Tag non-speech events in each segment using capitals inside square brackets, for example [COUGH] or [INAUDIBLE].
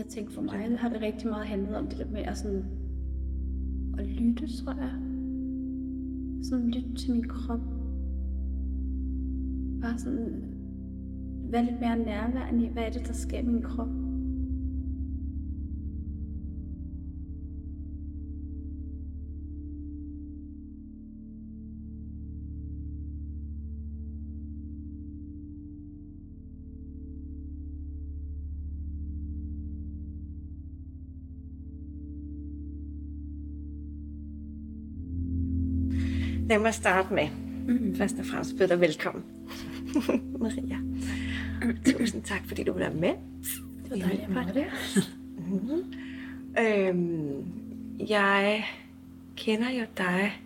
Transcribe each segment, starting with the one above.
Jeg tænker for mig har det rigtig meget handlet om det der med at, sådan, at lytte, tror jeg. Sådan lytte til min krop. Bare sådan være lidt mere nærværende i, hvad er det, der sker i min krop. Lad mig starte med. Mm. Først og fremmest byde dig velkommen. [LAUGHS] Maria. Tusind tak, fordi du vil være med. Det var dejligt at være det. Mm. Øhm, jeg kender jo dig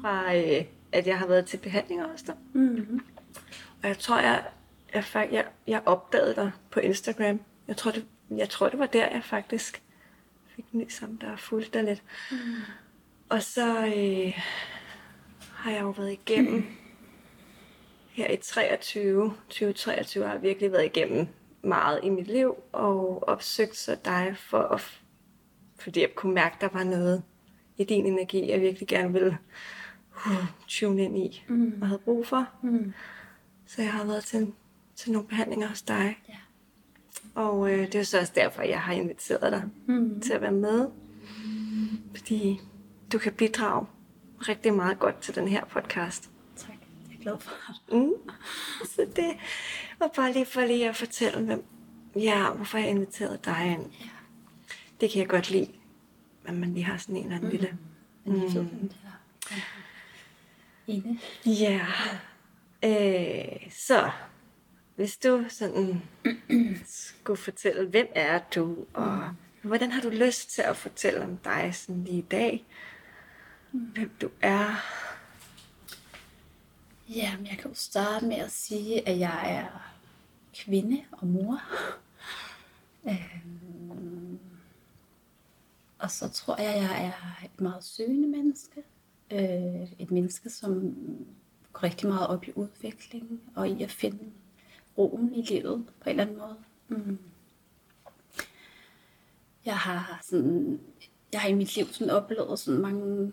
fra, øh, at jeg har været til behandling hos dig. Mm-hmm. Og jeg tror, jeg, jeg, jeg, jeg opdagede dig på Instagram. Jeg tror, det, jeg tror, det var der, jeg faktisk fik en sammen, der fulgte dig lidt. Mm. Og så øh, har jeg jo været igennem [CLEARS THROAT] her i 23, 2023 har jeg virkelig været igennem meget i mit liv og opsøgt så dig for at, fordi jeg kunne mærke, der var noget i din energi, jeg virkelig gerne ville uh, tune ind i mm. og havde brug for. Mm. Så jeg har været til, til nogle behandlinger hos dig. Ja. Og øh, det er så også derfor, jeg har inviteret dig Mm. til at være med. Fordi du kan bidrage rigtig meget godt til den her podcast. Tak. Jeg er glad for det. Mm. Så det var bare lige for lige at fortælle, hvem, ja, hvorfor jeg inviterede dig ind. Ja. Det kan jeg godt lide, at man lige har sådan en eller anden mm. lille... Hvem det er. Ine. Ja. Øh, så, hvis du sådan skulle fortælle, hvem er du, og hvordan har du lyst til at fortælle om dig sådan lige i dag? Hvem du er? Jamen, jeg kan jo starte med at sige, at jeg er kvinde og mor. Øhm, og så tror jeg, at jeg er et meget søgende menneske. Øh, et menneske, som går rigtig meget op i udvikling og i at finde roen i livet på en eller anden måde. Mm. Jeg har sådan, jeg har i mit liv sådan oplevet sådan mange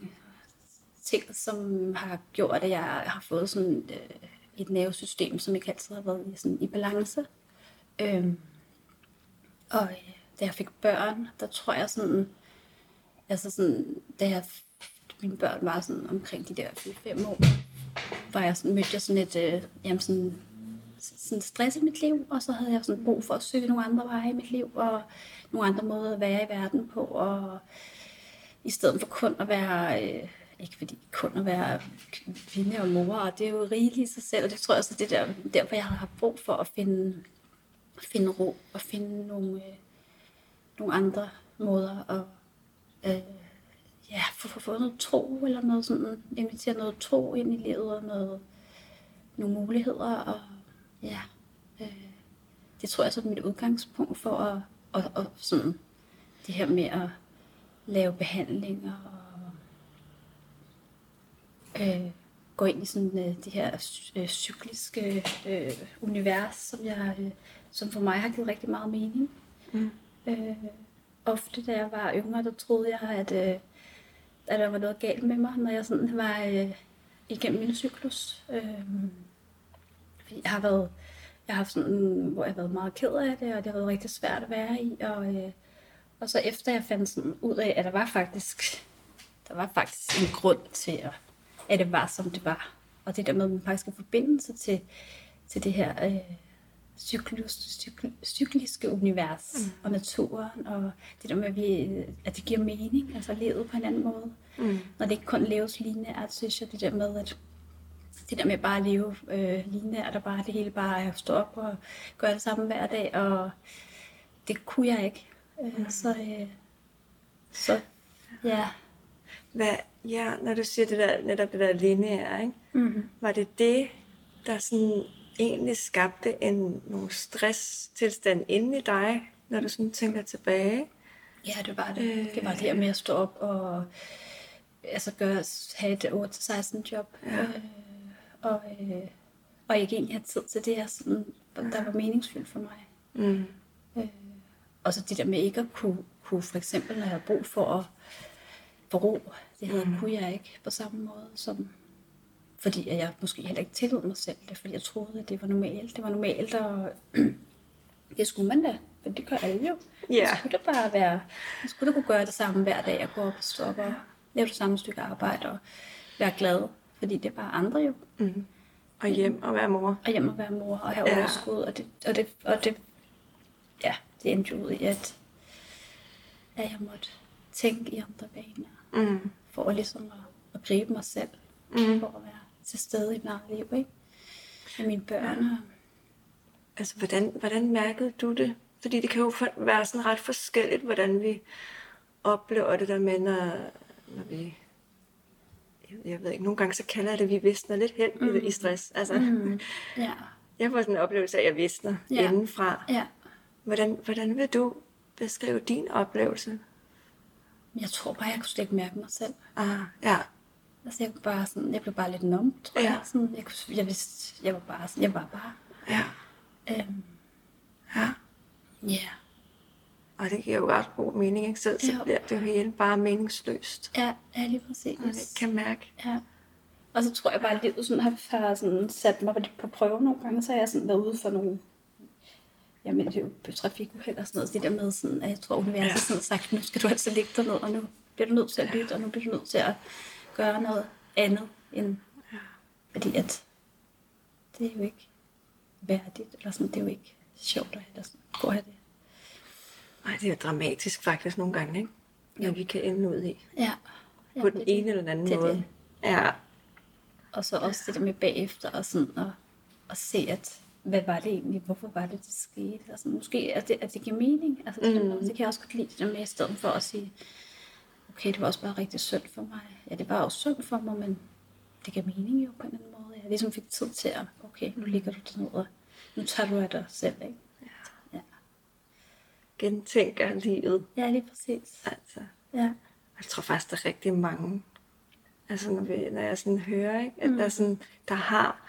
ting, som har gjort, at jeg har fået sådan øh, et nervesystem, som ikke altid har været i, sådan, i balance. Øhm, og øh, da jeg fik børn, der tror jeg sådan, altså sådan, da jeg, mine børn var sådan omkring de der 4-5 år, var jeg sådan, mødte jeg sådan et, øh, jamen sådan, sådan stress i mit liv, og så havde jeg sådan brug for at søge nogle andre veje i mit liv, og nogle andre måder at være i verden på, og i stedet for kun at være, øh, ikke fordi kun at være kvinde og mor, og det er jo rigeligt i sig selv, og det tror jeg også, det er der, derfor jeg har brug for at finde, finde ro, og finde nogle, øh, nogle andre måder at øh, ja, få, få få noget tro, eller noget sådan, invitere noget tro ind i livet, og noget, nogle muligheder, og ja, øh, det tror jeg så er mit udgangspunkt for at, og, og sådan, det her med at lave behandlinger og øh, gå ind i sådan øh, det her øh, cykliske øh, univers, som, jeg, øh, som for mig har givet rigtig meget mening. Mm. Øh, ofte da jeg var yngre, der troede jeg, at, øh, at der var noget galt med mig, når jeg sådan var øh, igennem min cyklus. Øh, jeg har været, jeg har haft sådan, hvor jeg har været meget ked af det, og det har været rigtig svært at være i. Og, øh, og så efter jeg fandt sådan ud af, at der var faktisk, der var faktisk en grund til, at, at det var, som det var. Og det der med, at man faktisk kan forbinde sig til, til det her øh, cyklus, cykl, cykliske univers mm. og naturen, og det der med, at, vi, at det giver mening, altså livet på en anden måde. Mm. Når det ikke kun leves lineært, synes jeg, det der med, at det der med bare at leve øh, lineært, og bare det hele bare at stå op og gøre det samme hver dag, og det kunne jeg ikke. Øh, Mm. Så, øh, så ja. Hvad, ja, når du siger det der, netop det der lineære, ikke? Mm-hmm. var det det, der sådan egentlig skabte en, nogle stresstilstand inde i dig, når du sådan tænker tilbage? Ja, det var det. Øh. Det var det her med at stå op og altså gøre, have et 8-16 job. Ja. Øh, og, øh, og ikke egentlig have tid til det her, sådan, der var meningsfyldt for mig. Mm. Øh, og så det der med ikke at kunne, kunne for eksempel, når jeg havde brug for at få ro, det havde, mm. kunne jeg ikke på samme måde, som, fordi jeg måske heller ikke tillod mig selv det, fordi jeg troede, at det var normalt. Det var normalt, og [CLEARS THROAT] det skulle man da, for det gør alle jo. Så skulle det bare være, man skulle da kunne gøre det samme hver dag, og gå op og stå op og lave det samme stykke arbejde, og være glad, fordi det er bare andre jo. Mm. Og hjem og være mor. Og hjem og være mor, og have Ja. overskud, og det, og det, og det, ja, det endte jo ud i, at, at jeg måtte tænke i andre baner, Mm. For ligesom at, at gribe mig selv, Mm. for at være til stede i mit eget liv, ikke? Med mine børn. og- Altså, hvordan, hvordan mærkede du det? Fordi det kan jo være sådan ret forskelligt, hvordan vi oplever det der med, når, når vi... Jeg, ved ikke, nogle gange så kalder jeg det, at vi visner lidt hen mm. i, stress. Altså, Mm. [LAUGHS] Ja, jeg får sådan en oplevelse af, at jeg visner ja. indenfra. ja. Hvordan, hvordan vil du beskrive din oplevelse? Jeg tror bare, jeg kunne slet ikke mærke mig selv. Ah, ja. Altså, jeg, kunne bare sådan, jeg blev bare lidt numb, tror Ja. jeg. Sådan, jeg, kunne, jeg vidste, jeg var bare sådan, jeg var bare. Ja. Øhm, Ja. ja, Og det giver jo ret god mening, ikke? Så, så bliver det jo hele bare meningsløst. ja, ja, lige præcis. Og det kan mærke. Ja. Og så tror jeg bare, at livet sådan har, har sådan sat mig på prøve nogle gange. Så har jeg sådan været ude for nogle jamen, det er jo trafikuheld og sådan noget. Så det der med, sådan, at jeg tror, universet Ja. sådan sagt, nu skal du altså ligge derned, og nu bliver du nødt til at lytte, og nu bliver du nødt til at gøre noget andet end... Ja. Fordi at det er jo ikke værdigt, eller sådan, det er jo ikke sjovt at have det sådan. Gå og have det. Ej, det er dramatisk faktisk nogle gange, ikke? Når vi kan ende ud i. Ja. ja På den det. ene eller den anden Det måde. det. Ja. Og så også det der med bagefter, og sådan at, at se, at hvad var det egentlig, hvorfor var det, det skete? Sådan, måske at det, at det giver mening. Altså, det, Mm. det kan jeg også godt lide det der med, i stedet for at sige, okay, det var også bare rigtig synd for mig. Ja, det var også synd for mig, men det gav mening jo på en eller anden måde. Jeg ligesom fik tid til at, okay, nu ligger du dernede, og nu tager du af dig selv, ikke? Ja, Gentænker livet. ja lige præcis. Altså. Ja. Jeg tror faktisk, der er rigtig mange, altså når, vi, når jeg sådan hører, ikke? at mm. der, er sådan, der har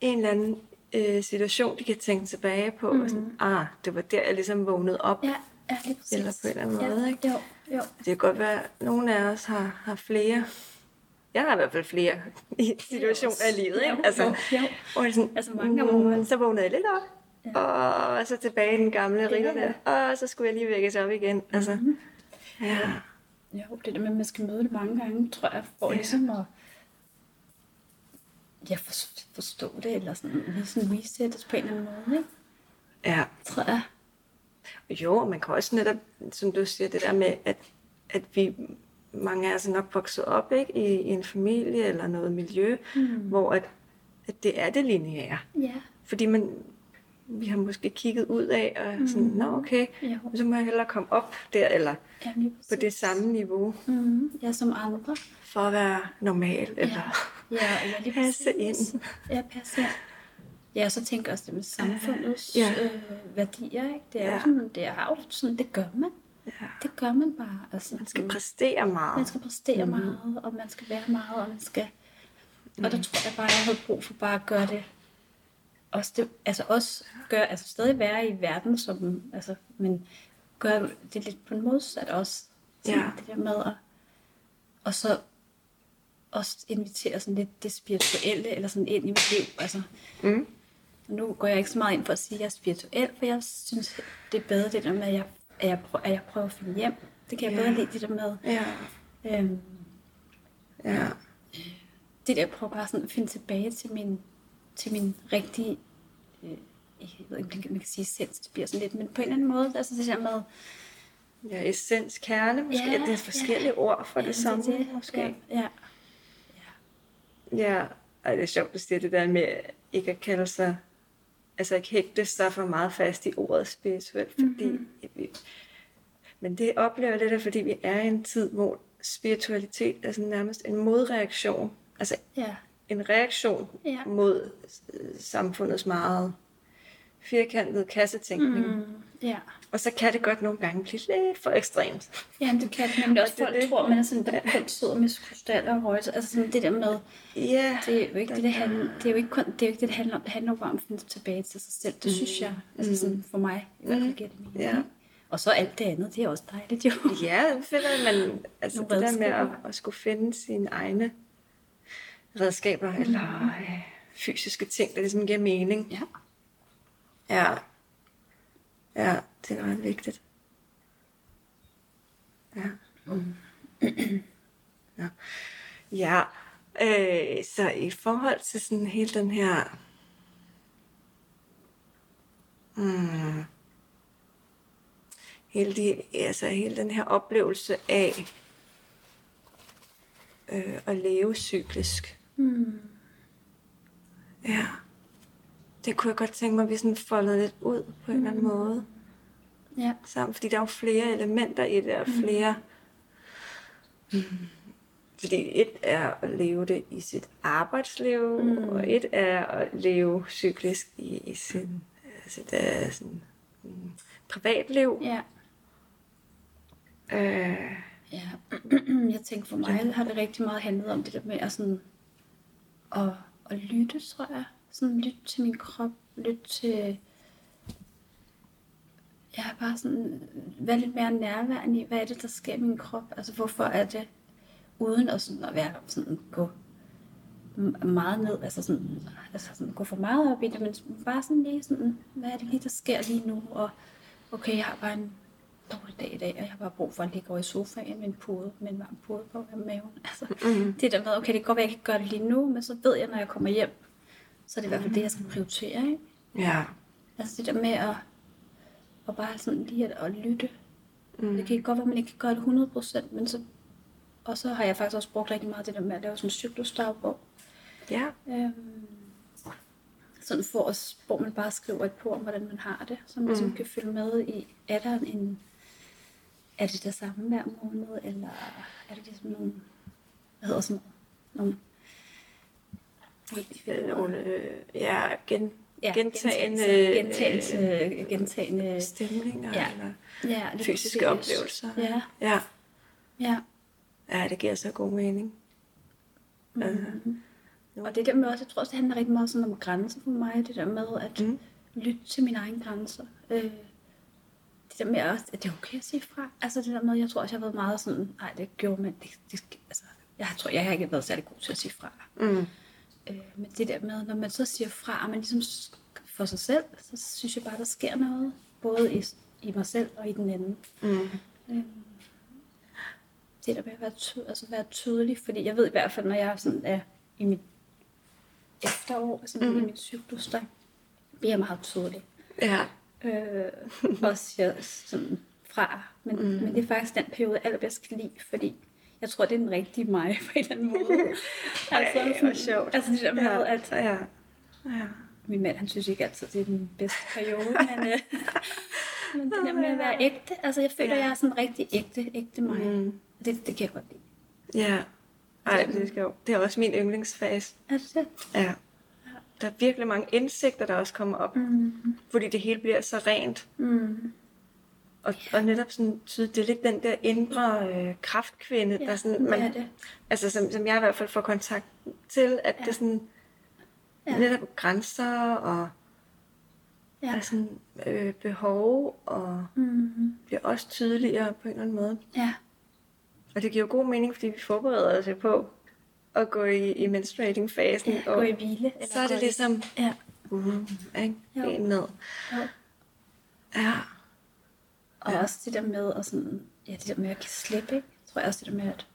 en eller anden øh, situation, de kan tænke tilbage på, mm. og sådan, ah, det var der, jeg ligesom vågnede op. Ja, ja lige præcis. Eller på en eller anden ja. måde, ikke? Jo, jo. Det kan godt være, at nogle af os har, har flere, jeg har i hvert fald flere situationer i livet, ikke? Jo, Altså, jo, jo. hvor sådan, Altså mange gange, man- så vågnede jeg lidt op, Ja. og så tilbage i den gamle rille der, og så skulle jeg lige vækkes op igen. Altså, Mhm. ja. Jo, det der med, at man skal møde det mange gange, tror jeg, for ja. ligesom at ja, for, forstå det, eller sådan, lige sådan resettes på en eller anden måde, ikke? ja. Tror jeg. Jo, og man kan også netop, som du siger, det der med, at, at vi, mange af os er nok vokset op ikke, i, i en familie eller noget miljø, mm. hvor at, at det er det lineære. Ja. Fordi man, vi har måske kigget ud af og mm. sådan, nå okay, Jo. så må jeg hellere komme op der, eller Ja, på det samme niveau, Mm, ja, som andre. For at være normal, eller Ja, ja lige [LAUGHS] passe ind. Ja, passe ind. Ja, og så tænker også det med samfundets Ja. ja. øh, værdier, ikke? Det er Ja. ja. sådan, det er jo sådan, det gør man. Ja. Det gør man bare. Altså, Man skal præstere meget. Man skal præstere mm. meget, og man skal være meget, og man skal... Mm. Og der tror jeg bare, jeg havde brug for bare at gøre det... Også det, altså også gøre, altså stadig være i verden, som, altså, men gøre det lidt på en modsat også. Sådan Ja. Det der med at, og så også invitere sådan lidt det spirituelle, eller sådan ind i mit liv. Altså, Mm. nu går jeg ikke så meget ind for at sige, at jeg er spirituel, for jeg synes, det er bedre det der med, at jeg, at jeg, prøver, at jeg prøver at finde hjem. Det kan jeg Ja. bedre lide, det der med, Ja. øhm, Ja. det der, jeg prøver bare sådan at finde tilbage til min, til min rigtige, øh, jeg ved ikke, man kan sige essens, det bliver sådan lidt, men på en eller anden måde, altså det der med, Ja, essens, kerne måske. Ja, det er forskellige ja. ord for ja, det samme, det, måske. Ja, ja, Ja, Ej, det er sjovt, at sige det der med ikke at kalde sig, altså ikke hægte sig for meget fast i ordet spirituelt, fordi Mhm. mm-hmm. vi, men det oplever lidt af, fordi vi er i en tid, hvor spiritualitet er sådan nærmest en modreaktion, altså ja, en reaktion Ja. mod samfundets meget firkantede kassetænkning. Mm. mm, ja. Og så kan det godt nogle gange blive lidt for ekstremt. Ja, men det kan det nemlig også. Og det Folk det. tror, man er sådan, der kun sidder med krystaller og røgelse. Altså sådan det der med, Ja, det er jo ikke det, det handler, det er jo ikke kun, det er jo ikke det, det handler om. Det handler jo bare om at finde tilbage til sig selv. Det synes jeg, altså sådan for mig, i hvert fald giver det mening. Og så alt det andet, det er også dejligt jo. Ja, føler, at man, altså det der med at, at skulle finde sine egne redskaber, mm. eller øh, fysiske ting, der ligesom giver mening. Ja. Ja. Ja, det er ret vigtigt. Ja. [CLEARS THROAT] ja. Ja. Øh, så i forhold til sådan hele den her... Hmm, hele, de, altså hele den her oplevelse af øh, at leve cyklisk. Mm. Ja. Det kunne jeg godt tænke mig, at vi sådan foldede lidt ud på en eller anden måde. Ja. Sammen, fordi der er jo flere elementer i det, og flere... Mm. Fordi et er at leve det i sit arbejdsliv, mm. og et er at leve cyklisk i, i sin, øh, sit uh, sådan, mm, privatliv. Ja. Øh, Ja, [CLEARS THROAT] jeg tænker for mig har det rigtig meget handlet om det der med at, sådan, at, at lytte, tror jeg. Sådan lytte til min krop, lytte til... Jeg har bare sådan været lidt mere nærværende i, hvad er det, der sker i min krop? Altså, hvorfor er det, uden at, sådan, at være sådan, gå meget ned, altså sådan, altså sådan gå for meget op i det, men bare sådan lige sådan, hvad er det lige, der sker lige nu? Og okay, jeg har bare en dårlig dag i dag, og jeg har bare brug for at ligge over i sofaen med en pude, med en varm pude på maven. Altså, mm. Det der med, okay, det kan godt være, jeg ikke gør det lige nu, men så ved jeg, når jeg kommer hjem, så er det i hvert fald det, jeg skal prioritere. Ikke? ja. Altså det der med at, at bare sådan lige at, at lytte. Mm. Det kan godt være, at man ikke kan gøre det 100%, men så, og så har jeg faktisk også brugt rigtig meget det der med at lave sådan en cyklusdagbog. Ja. Øhm, sådan for os, hvor man bare skriver et på om, hvordan man har det, så man mm. kan følge med i, er der en, er det det samme hver måned, eller er det ligesom nogle, hvad hedder sådan noget, nogle, Nogle, øh, ja, gen, ja, gentagende, gentagelse, gentagende, gentagende, stemninger Ja. eller ja, lige fysiske præcis. oplevelser. Ja, ja. ja. Ja, det giver så god mening. Altså, Og det der med også, jeg tror også, det handler rigtig meget sådan om grænser for mig. Det der med at Mm. lytte til mine egne grænser. Øh, det der med også, at det er okay at sige fra. Altså det der med, jeg tror også, jeg har været meget sådan, nej, det gjorde man, det, det, altså, jeg tror, jeg har ikke været særlig god til at sige fra. Mm. Øh, men det der med, når man så siger fra, og man ligesom for sig selv, så synes jeg bare, der sker noget. Både i, i mig selv og i den anden. Mm. Øh, det der med at være, ty- altså være tydelig, fordi jeg ved i hvert fald, når jeg sådan er i mit efterår, altså mm. i mit cyklus, der bliver jeg meget tydelig. Ja. Øh, og siger sådan fra. Men, mm. men det er faktisk den periode, jeg allerbedst kan lide, fordi jeg tror, det er den rigtige mig [LAUGHS] på en eller anden måde. Ej, hvor sjovt. Altså det der med, Ja. at Ja. Ja. min mand, han synes ikke altid, det er den bedste periode, [LAUGHS] men, øh, [LAUGHS] men det der med at være ægte, altså jeg føler, Ja. jeg er sådan rigtig ægte, ægte mig. Mm. Det, det kan jeg godt lide. Ja. Ej, det er sjovt. Det er også min yndlingsfase. Er det det? Ja. Der er virkelig mange indsigter, der også kommer op. Mm. Fordi det hele bliver så rent. Mm. Og, og netop sådan, tydeligt, det er lidt den der indre øh, kraftkvinde, Ja, der sådan, man, det. altså som, som jeg i hvert fald får kontakt til, at ja. det sådan, ja. netop grænser og Ja. ja. sådan, øh, behov, og Mm. bliver også tydeligere på en eller anden måde. Ja. Og det giver jo god mening, fordi vi forbereder os på at gå i, i menstruating-fasen. ja. Gå og i hvile. Eller så er det gå ligesom, Ja. uh, ikke? Jo. En ned. Jo. Ja. Og Ja. også det der med at sådan, ja, det der med at give slip, ikke? Jeg tror jeg også det der med, at,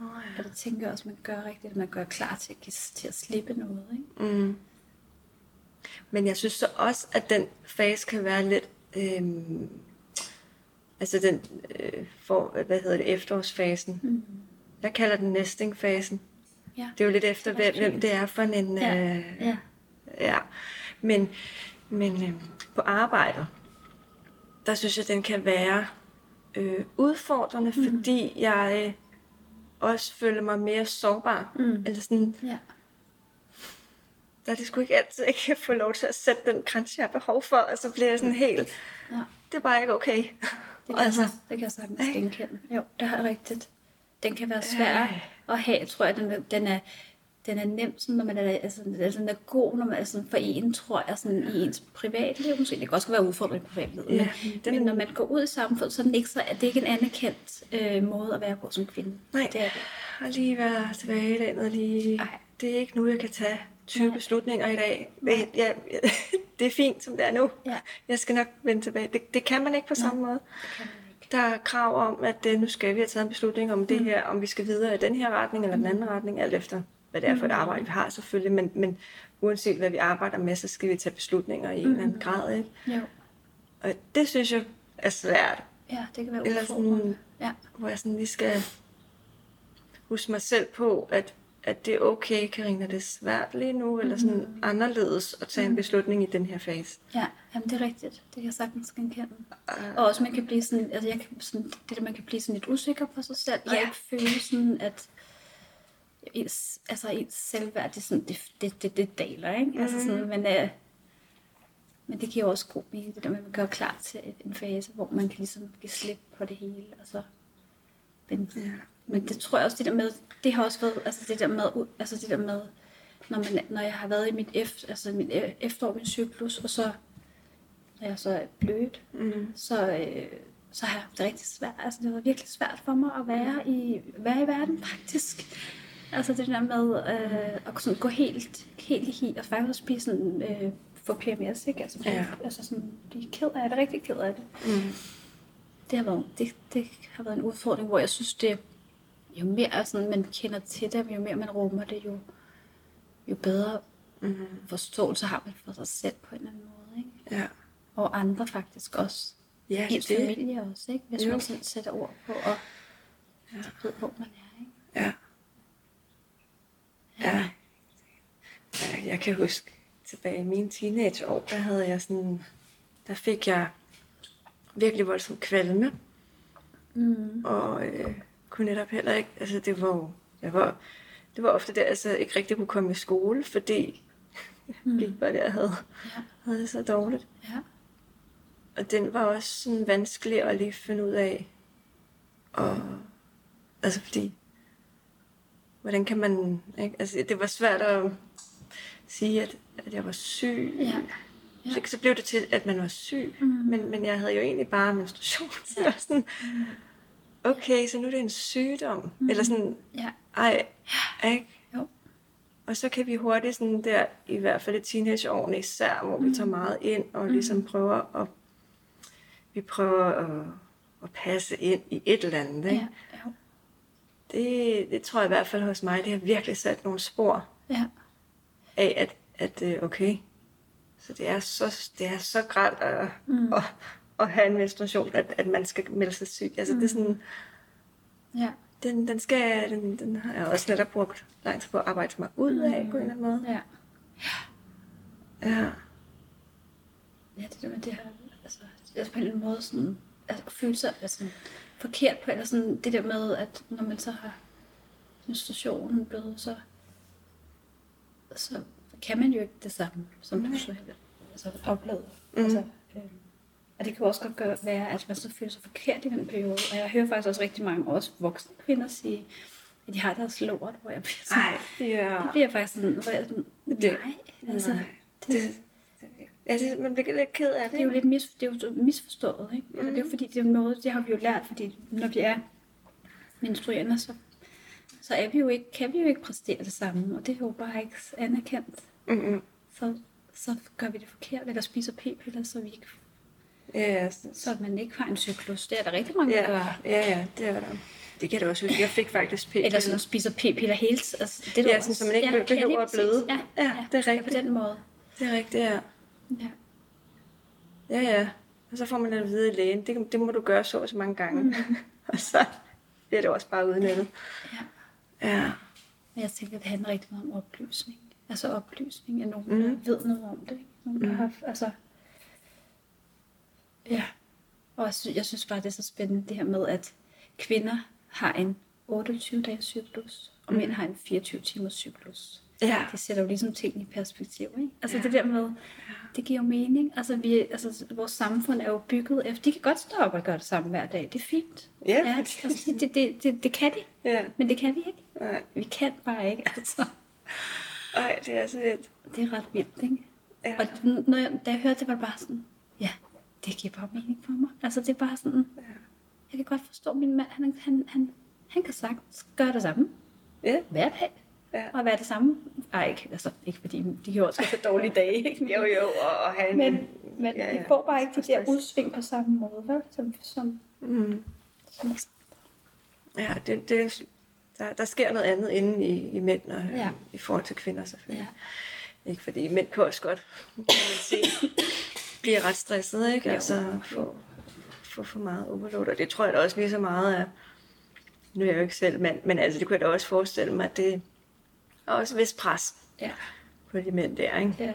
Oh, at jeg tænker også, at man gør rigtigt, at man gør klar til at, give, til at slippe noget, ikke? Mm. Men jeg synes så også, at den fase kan være lidt... Øhm, altså den, øh, for, hvad hedder det, efterårsfasen. Mm. Jeg kalder den nesting-fasen. Ja. Det er jo lidt efter, er hvem, hvem det er for en... Ja. Øh, Ja. ja. Men, men øh, på arbejdet, der synes jeg, den kan være øh, udfordrende, mm. fordi jeg øh, også føler mig mere sårbar. Mm. Eller sådan, Ja. der er det sgu ikke altid, jeg kan få lov til at sætte den grænse, jeg har behov for, og så bliver jeg sådan helt, ja. det er bare ikke okay. Det kan, [LAUGHS] altså. det kan jeg sagtens genkende. Jo, det har jeg rigtigt. Den kan være svær Ej. at have, tror jeg. Den, den er, den er nem, sådan, når man er, altså, altså, den er god, når man er sådan, for en, tror jeg, sådan, i ens privatliv. Måske det kan også være udfordrende i privatlivet. Ja, men, den- men, når man går ud i samfundet, så er, den ikke så, er det ikke en anerkendt øh, måde at være på som kvinde. Nej. Det er det. Og lige være tilbagelænet lige. Ej. Det er ikke nu, jeg kan tage 20 Nej. beslutninger i dag. Det, ja, [LAUGHS] det er fint, som det er nu. Ja. Jeg skal nok vende tilbage. Det, det kan man ikke på samme måde. Der er krav om, at øh, nu skal vi have taget en beslutning om Mm. det her, om vi skal videre i den her retning eller den anden retning, alt efter hvad det er for et Mm. arbejde, vi har selvfølgelig. Men, men uanset hvad vi arbejder med, så skal vi tage beslutninger i en eller Mm. anden grad. Ikke? Jo. Og det synes jeg er svært. Ja, det kan være Eller sådan, Ja. hvor jeg sådan lige skal huske mig selv på, at, at det er okay, Karina, det er svært lige nu, eller sådan Mm. anderledes at tage en beslutning i den her fase. Ja, jamen det er rigtigt. Det kan jeg sagtens genkende. Uh, Og også man kan blive sådan, altså jeg kan sådan, det der, man kan blive sådan lidt usikker på sig selv, og Ja. ikke føle sådan, at ens, altså ens selvværd, det, sådan, det, det, det, det daler, ikke? Altså Mhm. sådan, men, øh, men det giver også god mening, det der med, at man gør klar til en fase, hvor man kan ligesom give slip på det hele, og så men, ja. men det tror jeg også, det der med, det har også været, altså det der med, altså det der med, når, man, når jeg har været i mit, efter, altså min e- efterår, min cyklus, og så, når jeg så er blødt, Mm. så, øh, så har jeg det rigtig svært. Altså, det var virkelig svært for mig at være i, være i verden, faktisk. Altså det der med øh, at sådan gå helt, helt i hi, og faktisk blive sådan, øh, få PMS, ikke? Altså, Ja. altså sådan, blive ked af det, rigtig ked af det. Mm. Det har været, det, det har været en udfordring, hvor jeg synes, det jo mere sådan, man kender til det, jo mere man rummer det, jo, jo bedre Mm. forståelse har man for sig selv på en eller anden måde. Ikke? Ja. Og andre faktisk også. Ja, Ens det, familie også, ikke? hvis Jo. man selv sætter ord på, og ja. ved, hvor man er. Ikke? Ja. Ja. Jeg kan huske tilbage i mine teenageår, der havde jeg sådan, der fik jeg virkelig voldsomt kvalme, Mm. og øh, kunne netop heller ikke, altså det var jo, jeg var, det var ofte der, altså ikke rigtig kunne komme i skole, fordi Mm. [LAUGHS] lige var der, jeg havde, Ja. havde det så dårligt. Ja. Og den var også sådan vanskelig at lige finde ud af. Og, altså fordi, hvordan kan man, ikke? Altså det var svært at sige, at, at jeg var syg. Ja. Så, så blev det til, at man var syg. Mm. Men, men jeg havde jo egentlig bare menstruation. [LAUGHS] Så Ja. sådan, okay, så nu er det en sygdom. Mm. Eller sådan, Ja. ej, ikke? Jo. Og så kan vi hurtigt sådan der, i hvert fald i teenageårene især, hvor vi tager meget ind og ligesom prøver at, vi prøver at, at passe ind i et eller andet. Ikke? Ja. Jo. Det, det tror jeg i hvert fald hos mig, det har virkelig sat nogle spor Ja. af, at, at øh, okay, så det er så, det er så grædt at, Mm. at, at have en menstruation, at, at man skal melde sig syg. Altså det er sådan, Ja. den, den, skal, den, den har jeg også netop brugt lang tid på at arbejde mig ud af på en eller anden måde. Ja. Ja. Ja, det der med det her, altså, altså på en eller anden måde sådan, altså, føle sig altså, forkert på, eller sådan det der med, at når man så har menstruationen blevet, så, så kan man jo ikke det samme, som du så altså, oplevede. Mm. Altså, øh, og det kan jo også godt gøre, være, at man så føler sig forkert i den periode. Og jeg hører faktisk også rigtig mange, også voksne kvinder, sige, at de har deres lort, hvor jeg bliver sådan, Ej, ja. det bliver faktisk sådan, hvor jeg sådan, nej, altså, det, Det, altså, man bliver lidt ked af det. det er jo lidt mis, det er jo misforstået, ikke? Mm. Det er jo fordi, det er noget, det har vi jo lært, fordi når vi er menstruerende, så, så er vi jo ikke, kan vi jo ikke præstere det samme, og det er jo bare ikke anerkendt. Mm-hmm. Så, så gør vi det forkert, eller spiser p-piller, så, vi ikke, Ja, så, man ikke har en cyklus. Det er der rigtig mange, der ja, gør. ja, ja, det er der. Det kan jeg da også huske. Jeg fik faktisk p Eller sådan spiser p-piller tiden. Altså, det er Ja, sådan, så man ikke behøver lige at bløde. præcis. Ja, Ja, det er rigtigt. På den måde. Det er rigtigt, ja. Ja. Ja, ja. Og så får man at vide i lægen, det, det må du gøre så og så mange gange. Mm. og så bliver det også bare udnyttet. ja. Ja. Men jeg tænker, det handler rigtig meget om oplysning. Altså oplysning af nogen, mm. der ved noget om det. Ikke? Nogen, der Mhm. har, altså... Ja. Og jeg synes, jeg synes bare, det er så spændende, det her med, at kvinder har en 28-dages cyklus, og mænd Mhm. har en 24-timers cyklus. Ja. Det sætter jo ligesom ting i perspektiv, ikke? Altså Ja. det der med, det giver jo mening. Altså, vi, altså vores samfund er jo bygget efter, de kan godt stå op og gøre det samme hver dag. Det er fint. Ja, ja altså, det, det, det, det, kan de, Ja. men det kan vi ikke. Nej. Vi kan bare ikke, altså. Ej, det er så lidt. Det er ret vildt, ikke? Ja. Og når jeg, da jeg hørte det, var det bare sådan, ja, det giver bare mening for mig. Altså det er bare sådan, Ja. jeg kan godt forstå min mand, han, han, han, han kan sagtens gøre det samme Ja. hver dag. Ja. Og være det samme. Ej, ikke, altså, ikke fordi de kan også have dårlige dage, ikke? [LAUGHS] Jo, jo, og, og han... Men, men Ja, ja, ja. får bare ikke de der udsving på samme måde, vel? Som, som, Mm. som Ja, det, det, der, der sker noget andet inde i, i mænd og Ja. i forhold til kvinder selvfølgelig. ja. Ikke fordi mænd kan også godt, kan man sige, blive ret stresset, ikke? Altså få, få for meget overload. Og det tror jeg da også lige så meget af. Nu er jeg jo ikke selv mand, men altså det kunne jeg da også forestille mig, at det er også vist pres Ja, på de mænd der, ikke? der.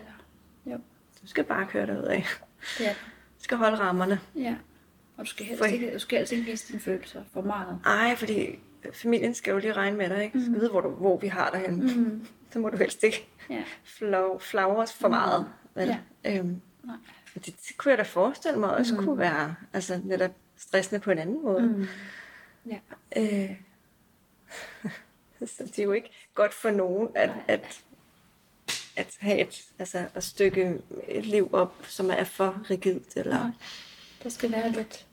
Jo, Du skal bare køre derud af. der. Du skal holde rammerne. Ja. Og du skal helst For- ikke, du skal helst ikke vise dine følelser for meget. Ej, fordi familien skal jo lige regne med dig, ikke? Du skal vide, hvor, du, hvor vi har dig henne. Mm. Så må du helst ikke Ja. flag, flagre for meget. Vel? Ja. Øhm, Nej. og det, det kunne jeg da forestille mig også mm. kunne være altså, netop stressende på en anden måde. Mm. Ja. Øh, [LAUGHS] så det er jo ikke godt for nogen at, at, at have et, altså, at stykke et liv op, som er for rigidt. Eller, Nej. Der skal være lidt,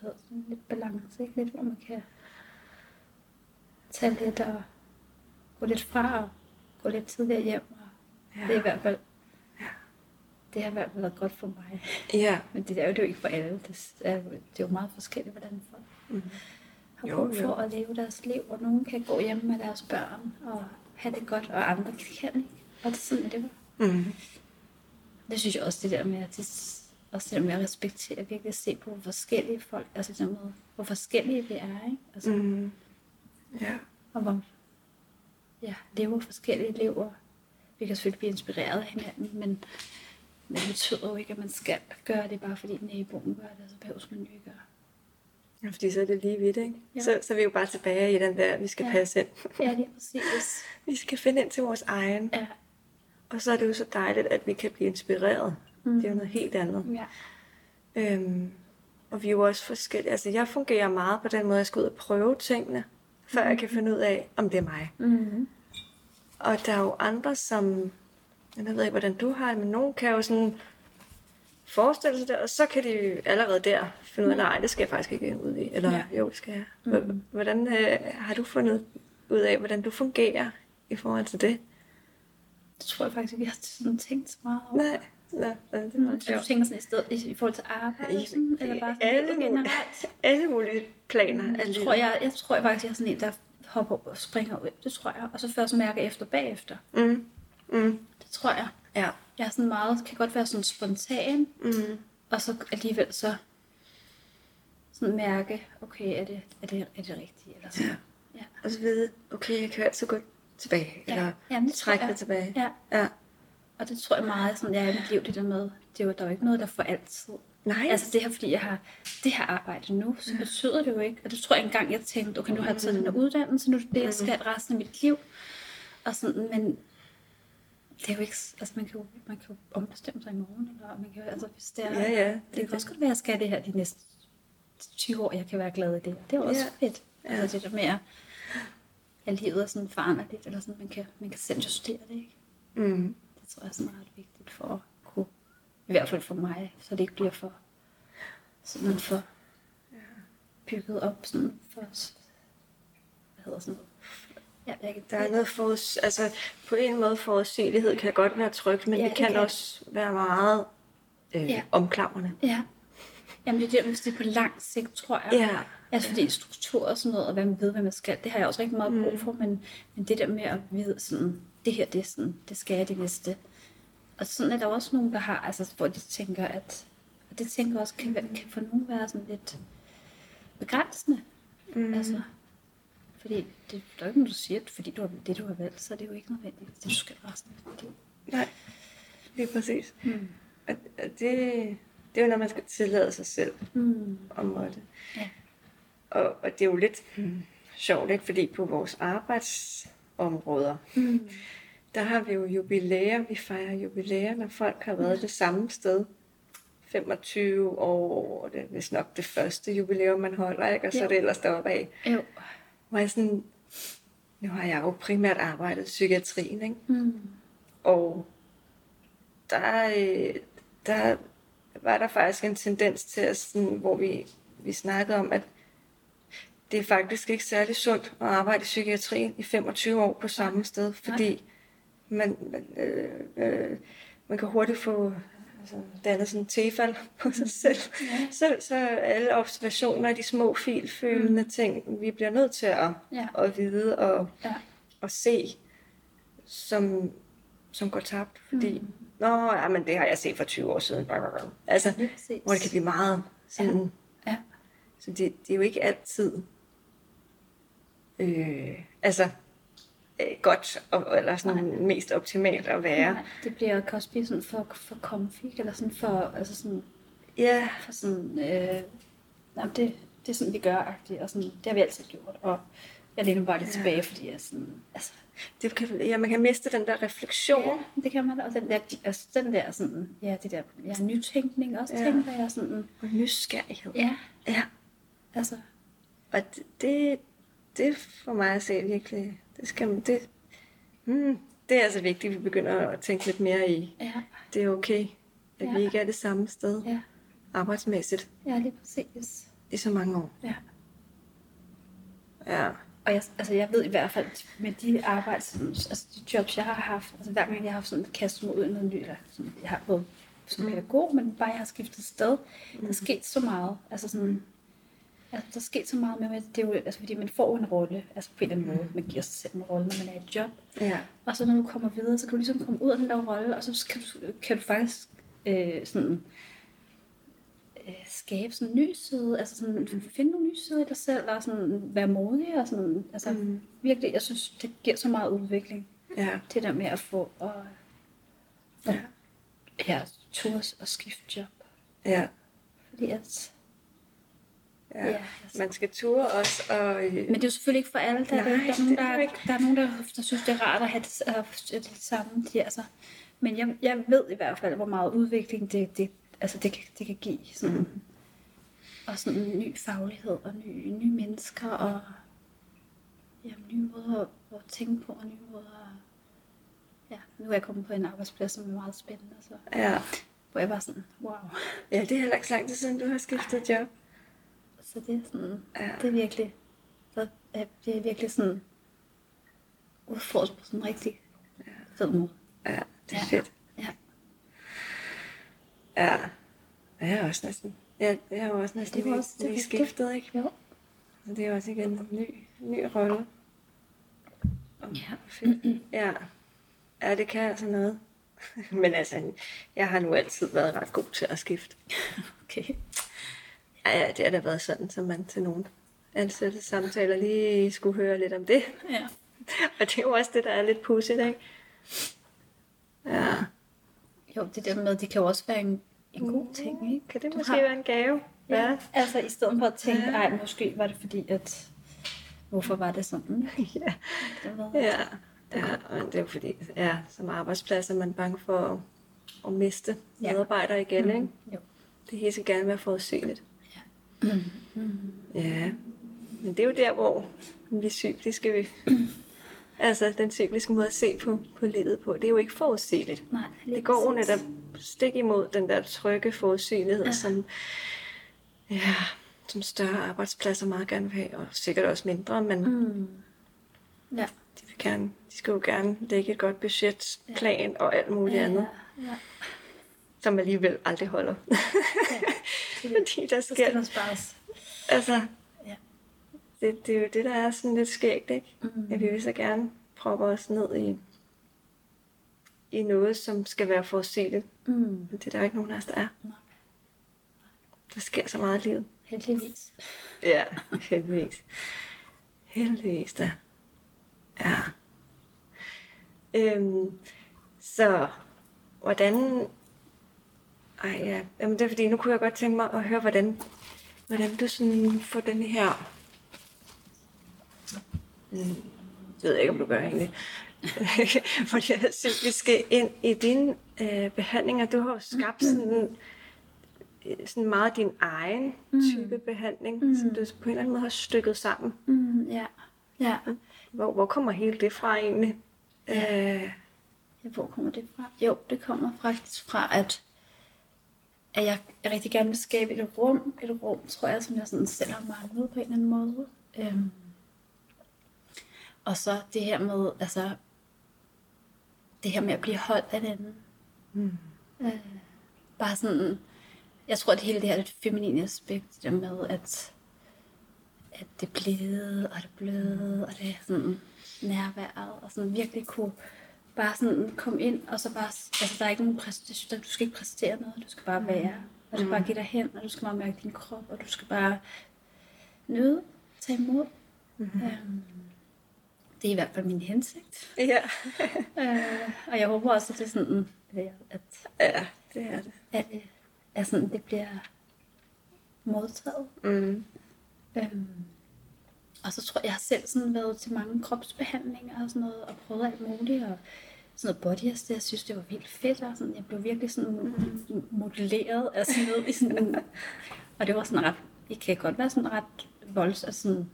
sådan lidt balance, ikke? Lidt, hvor man kan tage lidt og gå lidt fra og gå lidt tidligere hjem. Og Ja. Det er i hvert fald, det har i hvert fald været godt for mig. Ja. Men det er jo det er jo ikke for alle. Det er, jo- det er jo meget forskelligt, hvordan folk Mm. Har Jo, brug for jo. at leve deres liv. Og nogen kan gå hjem med deres børn og have det godt, og andre kan ikke. Og det er sådan, det var. Mm. Det synes jeg også, det der med at, det, også det der med at respektere, virkelig se på, hvor forskellige folk, altså det med, hvor forskellige vi er, ikke? Altså, mm. Mm. Ja. og hvor, ja, lever forskellige liv, og vi kan selvfølgelig blive inspireret af hinanden, men, men det betyder jo ikke, at man skal gøre det, bare fordi naboen gør det, så behøver man jo ikke gøre. Ja, Fordi så er det lige vidt, ikke? Ja. Så, så er vi jo bare tilbage i den der, vi skal Ja. passe ind. Ja, det er præcis. [LAUGHS] Vi skal finde ind til vores egen. Ja. Og så er det jo så dejligt, at vi kan blive inspireret. Mm. Mm. Det er jo noget helt andet. Ja. Øhm, og vi er jo også forskellige. Altså, jeg fungerer meget på den måde, at jeg skal ud og prøve tingene, før mm. jeg kan finde ud af, om det er mig. Mm-hmm. Og der er jo andre, som... Jeg ved ikke, hvordan du har det, men nogen kan jo sådan forestille sig det, og så kan de allerede der finde ud af, nej, det skal jeg faktisk ikke ud i. Eller Ja. jo, det skal jeg. Mhm. Mm. Hvordan øh, har du fundet ud af, hvordan du fungerer i forhold til det? Det tror jeg faktisk ikke, jeg har sådan tænkt så meget over. Nej, nej, det er Mm, meget så du tænker sådan i, stedet, i, i forhold til arbejde, og sådan, eller bare sådan alle, generelt? alle mulige planer af Jeg tror, jeg, jeg tror jeg faktisk, jeg er sådan en, der hopper op og springer ud. Det tror jeg. Og så først mærker efter bagefter. Mm. Mm. Det tror jeg. Ja. Jeg er sådan meget, kan godt være sådan spontan, Mm. og så alligevel så sådan mærke, okay, er det, er det, er det rigtigt? Eller sådan. Ja. Og så vide, okay, jeg kan altid gå tilbage. Ja. Eller Jamen, det trække det tilbage. ja. Ja. Og det tror jeg meget, sådan, jeg er i mit liv, det der med, det er jo, der er jo ikke noget, der får altid. Nej. Altså det her, fordi jeg har det her arbejde nu, så betyder det jo ikke. Og det tror jeg engang, jeg tænkte, okay, nu har jeg taget den her uddannelse, nu er det det, jeg skal resten af mit liv. Og sådan, men det er jo ikke, altså man kan jo, man kan jo ombestemme sig i morgen, eller man kan jo, altså hvis det er, Ja, ja, det, det er kan også godt være, at jeg skal det her de næste 20 år, jeg kan være glad i det. Det er også Ja. fedt. Altså det der med, at- at livet er sådan foranderligt, eller sådan, man kan, man kan selv justere det, ikke? Mm. Det tror jeg er sådan ret vigtigt for at kunne, i hvert fald for mig, så det ikke bliver for, sådan for bygget op, sådan for, hvad hedder sådan noget? Ja, kan, Der er noget for, altså på en måde forudsigelighed kan godt være trygt, men Ja, det det kan, kan. også være meget øh, Ja. omklamrende. Ja. Jamen det er der, hvis det er på lang sigt, tror jeg. Ja. Altså fordi struktur og sådan noget, og hvad man ved, hvad man skal, det har jeg også rigtig meget brug for, men, men det der med at vide sådan, det her, det er sådan, det skal jeg det næste. Og sådan er der også nogen, der har, altså hvor de tænker, at, og det tænker også kan, kan for nogen være sådan lidt begrænsende. Mm. Altså, fordi det, er jo ikke noget, du siger, at fordi du har det, du har valgt, så er det jo ikke nødvendigt, det du skal resten af dit liv. Nej, lige præcis. Mm. Og, og det, det er jo, når man skal tillade sig selv Mm. at måtte. Ja. Og, og det er jo lidt mm, sjovt, ikke? fordi på vores arbejdsområder, Mm. der har vi jo jubilæer. Vi fejrer jubilæer, når folk har været det samme sted. 25 år, og det er vist nok det første jubilæum, man holder, ikke? og så Jo. er det ellers deroppe af. Jo. Hvor jeg sådan, nu har jeg jo primært arbejdet i psykiatrien, ikke? Mm. Og der, øh, der var der faktisk en tendens til, at sådan, hvor vi, vi snakkede om, at det er faktisk ikke særlig sundt at arbejde i psykiatrien i 25 år på samme sted, fordi man, man, øh, øh, man kan hurtigt få altså, dannet sådan en tilfald [LAUGHS] på sig selv. Ja. Så, så alle observationer af de små filfølende mm. ting, vi bliver nødt til at, Ja. at vide og, Ja. og se, som, som går tabt. Fordi, mm. nå, ja, men det har jeg set for 20 år siden. Altså, hvor det kan blive meget sådan... Ja. Så det, det er jo ikke altid øh, altså øh, godt, og, eller sådan Nej. mest optimalt at være. Nej, det bliver blive sådan for, for comfy, eller sådan for, altså sådan, Ja, for sådan, øh, jamen det, det er sådan, vi gør, agtigt, og sådan, det har vi altid gjort, og jeg læner bare lidt Ja. tilbage, fordi jeg sådan, altså, det kan, ja, man kan miste den der refleksion. ja, det kan man, og den der, altså, den der sådan, ja, det der, ja, nytænkning også, Ja. tænker jeg sådan, Og nysgerrighed. ja, ja. altså, Og det, det, det for mig at se virkelig, det skal man, det, hmm, det er altså vigtigt, at vi begynder at tænke lidt mere i, ja, det er okay, at Ja. vi ikke er det samme sted ja, arbejdsmæssigt ja, lige præcis, i så mange år. ja. Ja. Og jeg, altså jeg ved i hvert fald, med de arbejds, altså de jobs, jeg har haft, altså hver gang jeg har haft sådan kastet mig ud i noget nyt, eller sådan, jeg har været som Mm. pædagog, men bare jeg har skiftet sted, der er sket så meget. Altså sådan, altså der er sket så meget med, at det er jo, altså fordi man får en rolle, altså på en eller anden måde, man giver sig selv en rolle, når man er i et job. Ja. Og så når du kommer videre, så kan du ligesom komme ud af den der rolle, og så kan du, kan du faktisk øh, sådan, øh, skabe sådan en ny side, altså sådan, finde nogle nye sider i dig selv, og sådan være modig, og sådan, altså Mm. virkelig, jeg synes, det giver så meget udvikling, Ja. det der med at få, og, Ja. ja, ja turs og skifte job, Ja. fordi at, ja. ja, altså, Man skal ture også, og øh, men det er jo selvfølgelig ikke for alle, der, Nej, er, der, er nogen, det er der, der er nogen, der, der synes, det er rart at have det, at have det samme. De, altså. Men jeg, jeg ved i hvert fald, hvor meget udvikling det, det, altså det, det kan give. Sådan, Mm. Og sådan en ny faglighed, og nye, nye mennesker, og ja, nye måder at, at tænke på, og nye måder at, Ja, nu er jeg kommet på en arbejdsplads, som er meget spændende, så, ja. hvor jeg var sådan, wow. ja, det er heller ikke så lang tid siden, du har skiftet job. Så det er sådan, Ja. det er virkelig, så, ja, det er virkelig sådan udfordret på sådan en rigtig fed måde. Ja, det er Ja. fedt. Ja. Ja. Jeg er også næsten, jeg, jeg er også næsten Det var lige, også- lige var skiftet, ikke? Jo. Så det er også igen en ny, ny rolle. Ja. Fedt. Ja. Ja, det kan altså noget. [LAUGHS] Men altså, jeg har nu altid været ret god til at skifte. [LAUGHS] Okay. Ja, ja, det har da været sådan, så man til nogle ansatte samtaler lige skulle høre lidt om det. Ja. [LAUGHS] Og det er jo også det, der er lidt pudsigt, ikke? Ja. Jo, det der med, det kan jo også være en, en god ting, ikke? Kan det Du måske har- være en gave? Ja. Altså, i stedet for at tænke, Ja. ej, måske var det fordi, at... Hvorfor var det sådan? [LAUGHS] ja. Det var, Ja. ja. Og det er jo fordi, ja, som arbejdsplads er man bange for at, at miste Ja. medarbejdere igen, ikke? Jo. Det hele skal gerne være forudsigeligt. Ja. Mm. Ja. Men det er jo der, hvor vi cykliske vi... altså, den cykliske måde at se på, på livet på, det er jo ikke forudsigeligt. Nej, Det går jo netop stik imod den der trygge forudsigelighed, ja. Ja. som, ja, som større arbejdspladser meget gerne vil have, og sikkert også mindre, men mm. Ja. de, vil gerne, de skal jo gerne lægge et godt budgetplan og alt muligt Ja, andet, ja. som alligevel aldrig holder. ja. [LAUGHS] Fordi der Så skal sker, der altså, Ja. det, det er jo det, der er sådan lidt skægt, ikke? Mm. At vi vil så gerne proppe os ned i, i noget, som skal være forudsigeligt. Mm. Men det er der ikke nogen af os, der er. Nej. Der sker så meget i livet. Heldigvis. Ja, heldigvis. Heldigvis da. Ja. Øhm, så, hvordan... Ej, ja. Jamen, det er fordi, nu kunne jeg godt tænke mig at høre, hvordan, hvordan du sådan får den her... Mm, jeg ved ikke, om du gør egentlig. [LAUGHS] Fordi jeg synes, vi skal ind i dine øh, behandlinger. Du har jo skabt sådan, øh, sådan meget din egen Mm. type behandling, mm. som du på en eller anden måde har stykket sammen. Mm, ja. Ja. Hvor, hvor kommer hele det fra egentlig? Ja. Øh, Ja, hvor kommer det fra? Jo, det kommer faktisk fra, at, at jeg, rigtig gerne vil skabe et rum. Et rum, tror jeg, som jeg sådan selv har manglet på en eller anden måde. Øhm. Og så det her med, altså, det her med at blive holdt af den anden. Mm. Øh, bare sådan, jeg tror, at hele det her det feminine aspekt, det med, at, at det blide, og det bløde, og det er sådan nærværet, og sådan virkelig kunne bare sådan komme ind, og så bare, altså der er ikke nogen præstation, du skal ikke præstere noget, du skal bare være, og du skal bare give dig hen, og du skal bare mærke din krop, og du skal bare nyde, tage imod. Mm-hmm. Øhm, det er i hvert fald min hensigt. Ja. [LAUGHS] Øh, og jeg håber også, at det er sådan, at, at, ja, det er det. at, at sådan, det bliver modtaget. Mm. Øhm, og så tror jeg, jeg har selv sådan været til mange kropsbehandlinger og sådan noget, og prøvet alt muligt, og sådan noget body det jeg synes, det var vildt fedt, og sådan, jeg blev virkelig sådan modelleret af sådan noget, i sådan, [LAUGHS] og det var sådan ret, det kan godt være sådan ret voldsomt, sådan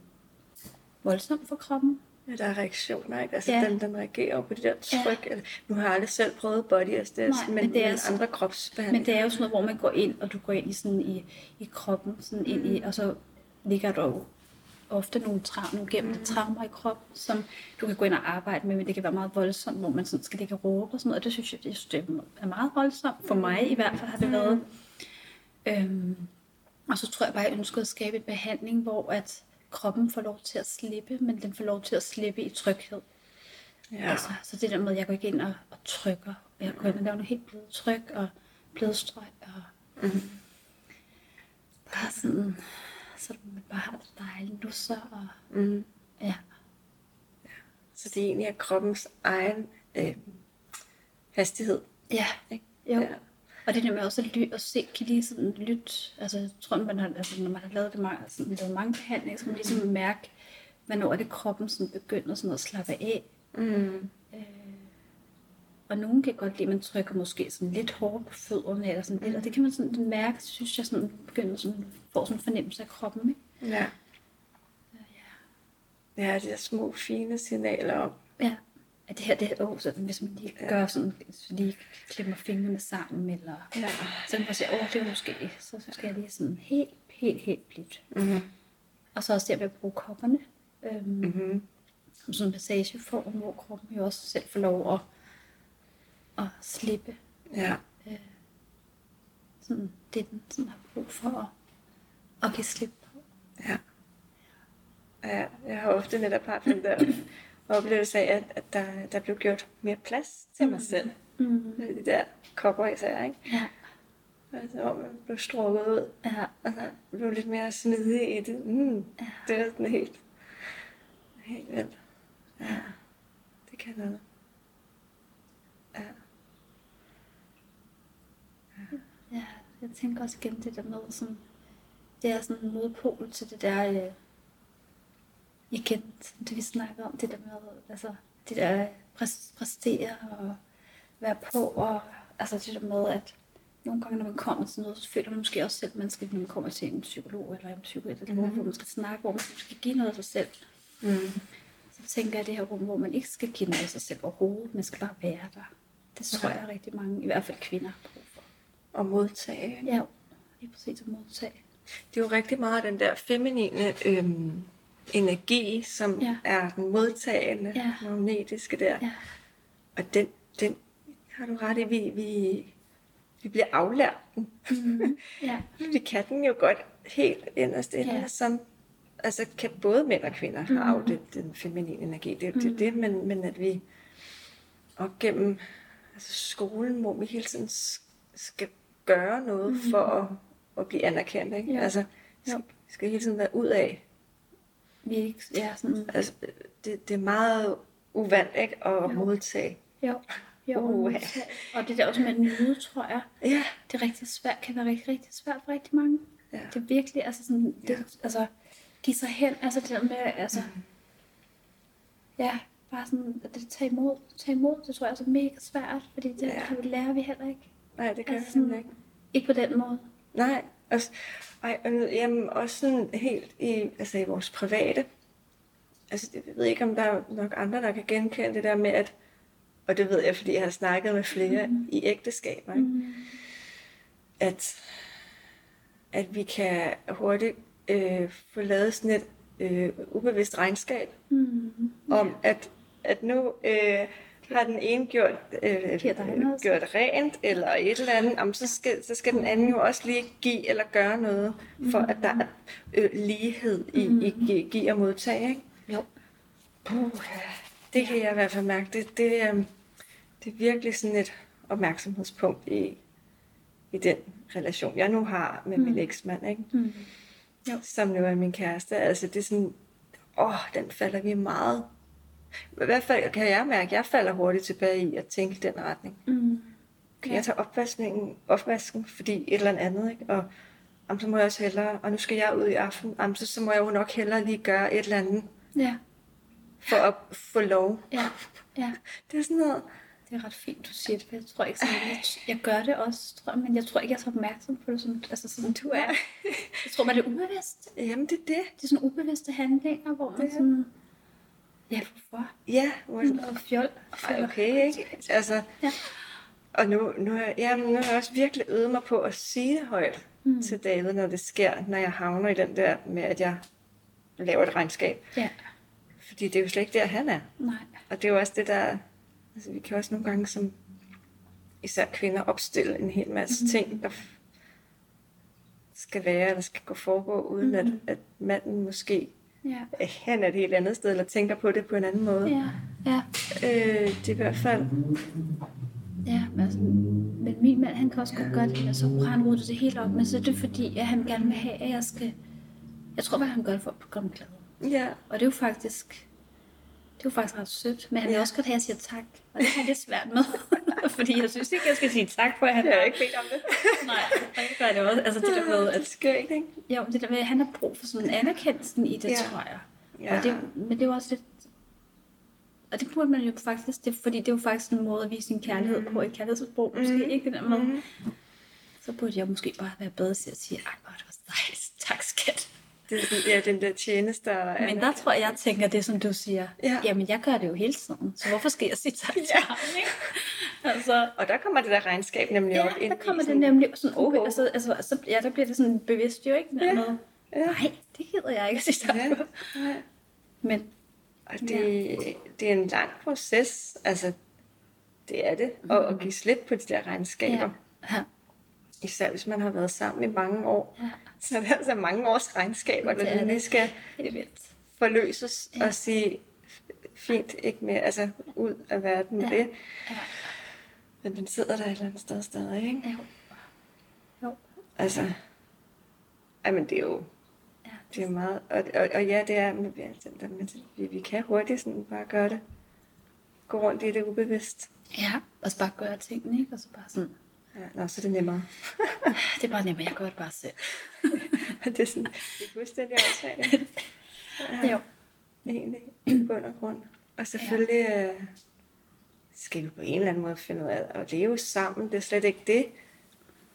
voldsomt for kroppen. Ja, der er reaktioner, ikke? Altså, Ja. ja. den, den reagerer på det der tryk. Ja. Nu har jeg aldrig selv prøvet body Nej, men, men det er men så- andre kropsbehandlinger. Men det er jo sådan noget, hvor man går ind, og du går ind i, sådan i, i kroppen, sådan ind i, og så ligger der jo ofte nogle, tra- nogle gemte traumer i kroppen, som du kan gå ind og arbejde med, men det kan være meget voldsomt, hvor man sådan skal ligge og råbe og sådan noget, og det synes jeg, det, synes, det er meget voldsomt. For mig i hvert fald har det været. Øhm, og så tror jeg bare, jeg ønskede at skabe en behandling, hvor at kroppen får lov til at slippe, men den får lov til at slippe i tryghed. Ja. Altså, så det der med, at jeg går ikke ind og, og trykker. Og jeg går ind og laver noget helt blødtryk og blødstrøg. Og Mm. bare sådan, så man bare har det dejligt. Nusser og Mm. ja. Så det egentlig er kroppens egen øh, hastighed. Ja, Ikke? jo. Ja. Og det der med også at, ly- at se, kan lige sådan lytte. Altså, jeg tror, man har, altså, når man har lavet, det mange, sådan, lavet mange behandlinger, så kan man ligesom mærke, hvornår er det kroppen sådan begynder sådan at slappe af. Mm. Og nogen kan godt lide, at man trykker måske sådan lidt hårdt på fødderne, eller sådan lidt, og det kan man sådan mærke, synes jeg, sådan begynder sådan, får sådan en fornemmelse af kroppen, ikke? Ja. Ja, de der små, fine signaler om. Ja. At det her, det er, oh, sådan, hvis man lige Ja. gør sådan, så lige klemmer fingrene sammen, eller Ja. så kan man sige, åh, oh, det er måske, så skal jeg lige sådan helt, helt, helt blidt. Mm-hmm. Og så også der ved at bruge kopperne, øhm, mm. Mm-hmm. som sådan en massageform, hvor kroppen jo også selv får lov at, at slippe Ja. sådan, det, den sådan har brug for at, at give slip på. Ja. Ja, jeg har ofte netop haft den der oplevelse af, at, at der, der blev gjort mere plads til mig selv. Mm. De der kopper især, ikke? Ja, Altså, hvor man blev strukket ud. ja, Og så blev lidt mere smidig i det. Mm, Ja. Det er sådan helt, helt vildt. Ja, det kan noget. Ja. ja, jeg tænker også igen det der med, sådan, det er sådan en modpol til det der, øh, igen, det vi snakker om, det der med, altså, det der præs- præstere og være på, og altså det der med, at nogle gange, når man kommer til noget, så føler man måske også selv, at man skal, når man kommer til en psykolog eller en psykolog, eller mm-hmm. hvor man skal snakke, hvor man skal give noget af sig selv. Mm. Så tænker jeg det her rum, hvor man ikke skal give noget af sig selv overhovedet, man skal bare være der. Det tror jeg rigtig mange, i hvert fald kvinder, har brug for. Og modtage. Ja, lige præcis at modtage. Det er jo rigtig meget den der feminine øhm, energi, som Ja. er den modtagende, Ja. magnetiske der. Ja. Og den, den har du ret i, vi, vi, vi bliver aflært den. Mm-hmm. [LAUGHS] Ja, vi kan den jo godt helt inderst inde, Ja. som altså kan både mænd og kvinder mm. have det, den feminine energi. Det er mm. det, det, men, men at vi op gennem altså skolen, hvor vi hele tiden skal gøre noget mm. for at, at blive anerkendt. Ikke? Ja. Altså, skal, skal hele tiden være ud af. vi er ikke, ja, sådan, Altså, det, det er meget uvandt ikke, at Jo. modtage. jo, jo, Uh. og det der også med at nyde, tror jeg, Ja. det er rigtig svært, kan være rigtig, rigtig svært for rigtig mange. ja. Det er virkelig, altså sådan, det, Ja. altså, give sig hen, altså det der med, altså, ja, bare sådan, at det tage imod, tage imod, det tror jeg er så mega svært, fordi det, Ja. det lærer vi heller ikke. Nej, det gør Altså altså, sådan, ikke. Ikke på den måde. Nej, også, ej, og jamen, også sådan helt i, altså i vores private. altså jeg ved ikke, om der er nok andre, der kan genkende det der med, at, og det ved jeg, fordi jeg har snakket med flere mm. i ægteskaber, ikke? Mm. at, at vi kan hurtigt øh, få lavet sådan et øh, ubevidst regnskab Mm. om, at, at nu øh, har den ene gjort, øh, så. gjort rent, eller et eller andet, om, så, skal, så skal den anden jo også lige give eller gøre noget, for at der er øh, lighed i, i gi- give og modtage. Ikke? Jo. Puh, det kan jeg i hvert fald mærke. Det, det, øh, det er virkelig sådan et opmærksomhedspunkt i, i den relation, jeg nu har med min eksmand, ikke? Mm. Jo. som nu er min kæreste. Altså det er sådan, åh, den falder vi meget. I hvert fald kan jeg mærke, at jeg falder hurtigt tilbage i at tænke den retning. Mm. Kan Ja. jeg tage opvaskningen, opvasken, fordi et eller andet, ikke? Og jamen, så må jeg også hellere, og nu skal jeg ud i aften, jamen, så, så må jeg jo nok hellere lige gøre et eller andet, Ja. for at få lov. Ja. Ja. [LAUGHS] Det er sådan noget, Det er ret fint, du siger det, for jeg tror ikke sådan, jeg, jeg gør det også, tror jeg, men jeg tror ikke, jeg er så opmærksom på det, som, altså sådan du er. [LAUGHS] Jeg tror det er ubevidst. jamen det er det. Det er sådan ubevidste handlinger, hvor man Det er- sådan, ja, hvorfor? Ja, hvor, noget fjol. Ej, okay, ikke? Altså, Ja. og nu, nu, er, ja, nu har jeg også virkelig øvet mig på at sige det højt Mm. til David, når det sker, når jeg havner i den der med, at jeg laver et regnskab. Ja, Fordi det er jo slet ikke der, han er. nej. Og det er jo også det, der... Altså, vi kan også nogle gange som især kvinder opstille en hel masse mm. ting, der skal være, eller skal gå foregå, uden mm. at, Mhm. at manden måske Ja, han er et helt andet sted, eller tænker på det på en anden måde. ja, ja. Øh, det er i hvert fald... Ja, men, altså, men min mand, han kan også godt gøre det, og så har han rodet det helt op, men så er det fordi, at han gerne vil have, at jeg skal... Jeg tror bare, han gør det for at komme glad. Ja, Og det er jo faktisk... Det er jo faktisk ret sødt, men han vil Ja. også godt have, at jeg siger tak. Og det har jeg lidt svært med. [LAUGHS] fordi jeg synes ikke, jeg skal sige tak for, at han jeg har ikke bedt om det. [LAUGHS] Nej, og det gør det også. Altså det der med, er at, skørt, ikke? jo, det der med, at han har brug for sådan en anerkendelse i det, Ja. tror jeg. Ja. Og det, men det er jo også lidt... Og det burde man jo faktisk, det, fordi det er jo faktisk en måde at vise sin kærlighed på, et kærlighedssprog, måske Mhm. ikke det der med. Mhm. Så burde jeg måske bare være bedre til at sige, ej, hvor det var dejligt, tak skat. Det er sådan, ja, den der tjeneste. og Men der tror jeg, jeg tænker det, som du siger. Ja. Jamen, jeg gør det jo hele tiden, så hvorfor skal jeg sige tak [LAUGHS] til Ja. ham, ikke? Altså, Og der kommer det der regnskab nemlig ja, op ind der kommer det sådan- nemlig sådan, Oho. uh, altså, altså, så, ja, der bliver det sådan bevidst jo, ikke? Ja. ja. Med, Ja. Nej, det gider jeg ikke at sige tak Ja. Ja. Men Og det, det er en lang proces, altså det er det, og at give slip på de der regnskaber. ja, ja, Især hvis man har været sammen i mange år. ja, [LAUGHS] Så er det altså mange års regnskaber, er der lige skal er forløses Ja. og sige, fint, ikke mere, altså ud af verden med Ja. det. Ja, Men den sidder der et eller andet sted stadig, ikke? jo. Jo, Altså, ej, men det er jo, ja, det er meget, og, og, og ja, det er, men, altså, men vi, vi kan hurtigt sådan bare gøre det. Gå rundt i det ubevidst. ja, og så bare gøre tingene, ikke? Og så bare sådan, Ja, nå, så er det nemmere. [LAUGHS] det er bare nemmere, jeg gør det bare selv. [LAUGHS] det er sådan, det er fuldstændig åndssvagt. [LAUGHS] Jo. Egentlig, i bund og grund. Og selvfølgelig øh, skal vi på en eller anden måde finde ud af at leve sammen. Det er slet ikke det.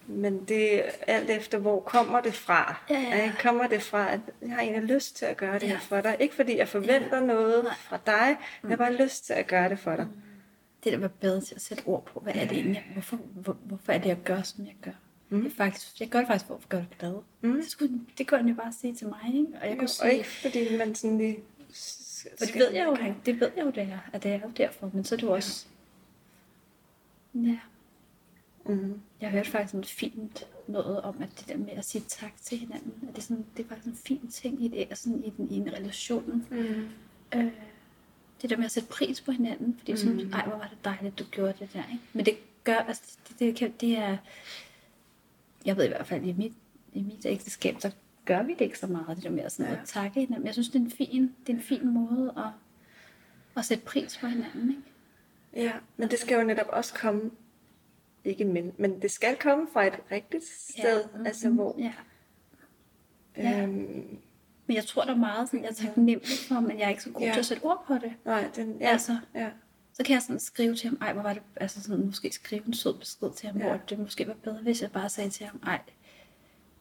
Men det er alt efter, hvor kommer det fra. Ja, ja. Ikke? Kommer det fra, at jeg har egentlig lyst til at gøre det Ja. her for dig. Ikke fordi jeg forventer noget Nej. fra dig, men jeg har bare lyst til at gøre det for dig. Det der var bedre til at sætte ord på, hvad er det egentlig, hvorfor, hvor, hvorfor er det, jeg gør, som jeg gør. Mm. Det er faktisk, jeg gør det faktisk for at gøre dig glad. Mm. Det, skulle, det kunne han jo bare sige til mig, ikke? Og jeg Jo, kunne og sige, ikke fordi man sådan lige... for det ved jeg jo, det ved jeg jo, det er, at det er jo derfor, men så er det jo også, ja, Mm. jeg hørte faktisk noget fint noget om, at det der med at sige tak til hinanden, at det er, sådan, det er faktisk en fin ting i, det, sådan, i, den, i en relation. Mm. Øh, det der med at sætte pris på hinanden, fordi mm. sådan, Mm. ej, hvor var det dejligt, du gjorde det der, ikke? Men det gør, altså, det, det, kan, det er, jeg ved i hvert fald, i mit, i mit ægteskab, så gør vi det ikke så meget, det der med at, sådan, Ja. at takke hinanden. Men jeg synes, det er en fin, det er en fin måde at, at sætte pris på hinanden, ikke? Ja, men det skal jo netop også komme, ikke men, men det skal komme fra et rigtigt sted, Ja. altså hvor... Ja. Ja. Øhm, Men jeg tror, der er meget, sådan, jeg er taknemmelig for, men jeg er ikke så god Ja. til at sætte ord på det. nej, den, ja, Altså, ja, så kan jeg sådan skrive til ham, ej, hvor var det, altså sådan, måske skrive en sød besked til ham, Ja. ja. hvor det måske var bedre, hvis jeg bare sagde til ham, ej,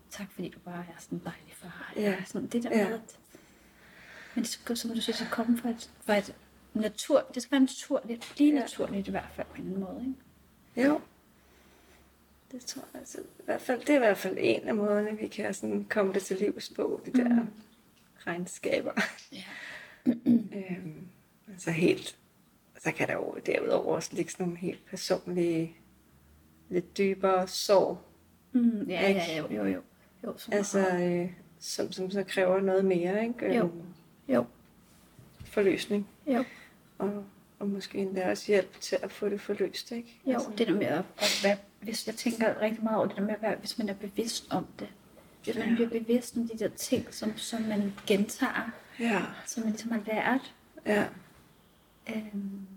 tak fordi du bare er sådan en dejlig far. Ja. Sådan, det der Ja. med, at Men det skal, som du siger, det komme fra et, fra et natur, det skal være naturligt, lige Ja. naturligt i hvert fald på en eller anden måde, ikke? Jo. Det tror jeg altså. I hvert fald, det er i hvert fald en af måderne, vi kan sådan komme det til livs på, de der Mm. Regnskaber. Ja. [CLEARS THROAT] øhm, altså helt, så kan der jo derudover også ligge sådan nogle helt personlige, lidt dybere sorg, Mm, ja, Ikke? ja, jo, jo, jo. jo så altså, øh, som, som så kræver noget mere, ikke? Jo. Øhm, Jo, Forløsning. jo, Og, og måske endda også hjælp til at få det forløst, ikke? jo. Det der med at, at være, hvis jeg tænker rigtig meget over det der med at være, hvis man er bevidst om det. Hvis man bliver bevidst om de der ting, som, som man gentager, Ja, som man ligesom har lært. ja, Øhm,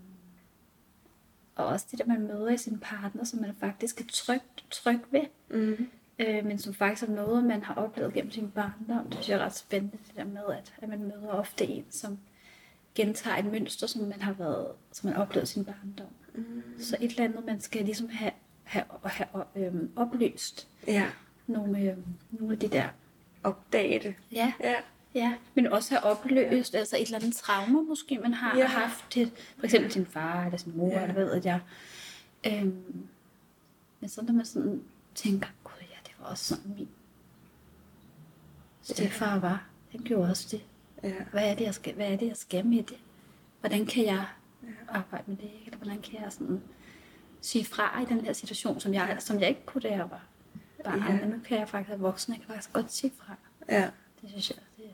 og også det der, man møder i sin partner, som man faktisk er tryg, tryg ved. mm, øh, men som faktisk er noget, man har oplevet gennem sin barndom. Det synes jeg er ret spændende, det der med, at, at man møder ofte en, som gentager et mønster, som man har været, som man oplevet sin barndom. mm. Så et eller andet, man skal ligesom have, have, have øhm, opløst ja, nogle, øhm, nogle af de der. opdage. Ja, Ja, ja. Men også have opløst, altså et eller andet traume måske, man har Ja. haft til for eksempel sin far eller sin mor, Ja. eller hvad ved jeg. Øhm, men så når man sådan tænker, gud ja, det var også sådan min stedfar var. Han gjorde også det. ja, Hvad er det, jeg skal, hvad er det, jeg skal med det? Hvordan kan jeg arbejde med det? Eller hvordan kan jeg sådan sige fra i den her situation, som jeg, som jeg ikke kunne, da jeg var barn. Ja. Nu kan jeg faktisk jeg kan faktisk godt sige fra. ja. Det synes jeg, det er...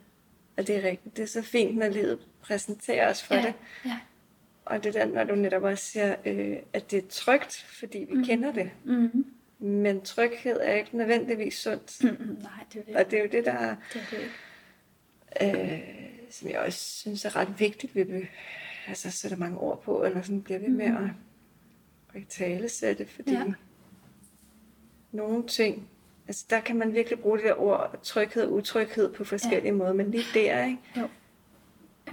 Og det er rigtigt. Det er så fint, når livet præsenterer os for ja, det. Ja. Og det der, når du netop også siger, øh, at det er trygt, fordi vi mm. kender det. Mm-hmm. Men tryghed er ikke nødvendigvis sundt. Mm-hmm. Nej, det er det. Og det er jo det, der det, er det. øh, som jeg også synes er ret vigtigt, vi vil, altså sætter mange ord på, eller sådan bliver ved med at, at tale sætte, fordi ja. Nogle ting, altså der kan man virkelig bruge det der ord tryghed og utryghed på forskellige ja. måder, men lige der, ikke? Jo.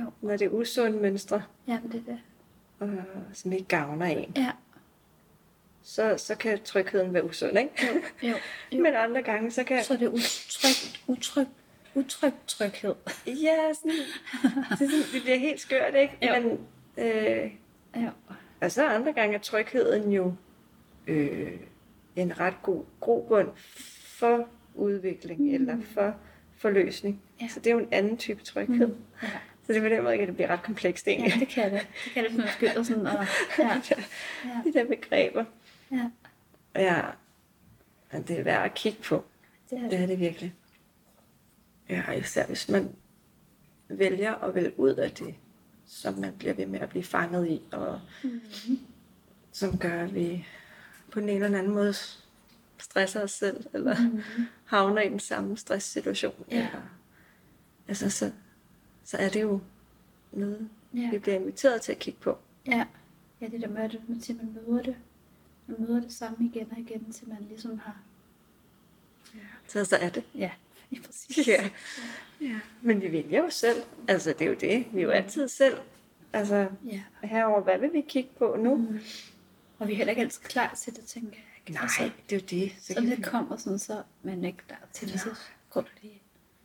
Jo. når det er usunde mønstre, Jamen, det er det. øh, som ikke gavner en, Ja. så, så kan trygheden være usund, ikke? Jo, jo. jo. Men andre gange, så kan... Så er det utrygt, utrygt, utrygt tryghed. Ja, sådan, det, sådan, det bliver helt skørt, ikke? Jo. Men, øh, Ja. og så andre gange er trygheden jo øh, en ret god grobund for udvikling mm. eller for forløsning. Ja. Så det er jo en anden type tryghed. Mm. Ja. Så det er på den måde, at det bliver ret komplekst egentlig. ja, det kan det. Det kan det, hvis man skylder sådan. Og, [LAUGHS] ja. Ja. De der begreber. ja. Ja, og det er værd at kigge på. Det er Det det. er det virkelig. Ja, især hvis man vælger at vælge ud af det, som man bliver ved med at blive fanget i, og Mm-hmm. som gør, at vi på den ene eller anden måde stresser os selv, eller Mm-hmm. havner i den samme stresssituation. Ja. Eller, altså, så, så er det jo noget, Ja. vi bliver inviteret til at kigge på. Ja. ja, det der med, at man, til man møder det. Man møder det samme igen og igen, til man ligesom har... Så, så er det. Ja, lige præcis. Ja. ja. Men vi vælger jo selv. Altså, det er jo det. Vi er jo altid selv. Altså, ja. herover, hvad vil vi kigge på nu? Mm. Og vi er heller ikke altid klar til det, tænker jeg. ikke? Nej, Altså, det er jo det. Så så det vi- kommer sådan, så man er ikke klar til det. Så går det lige.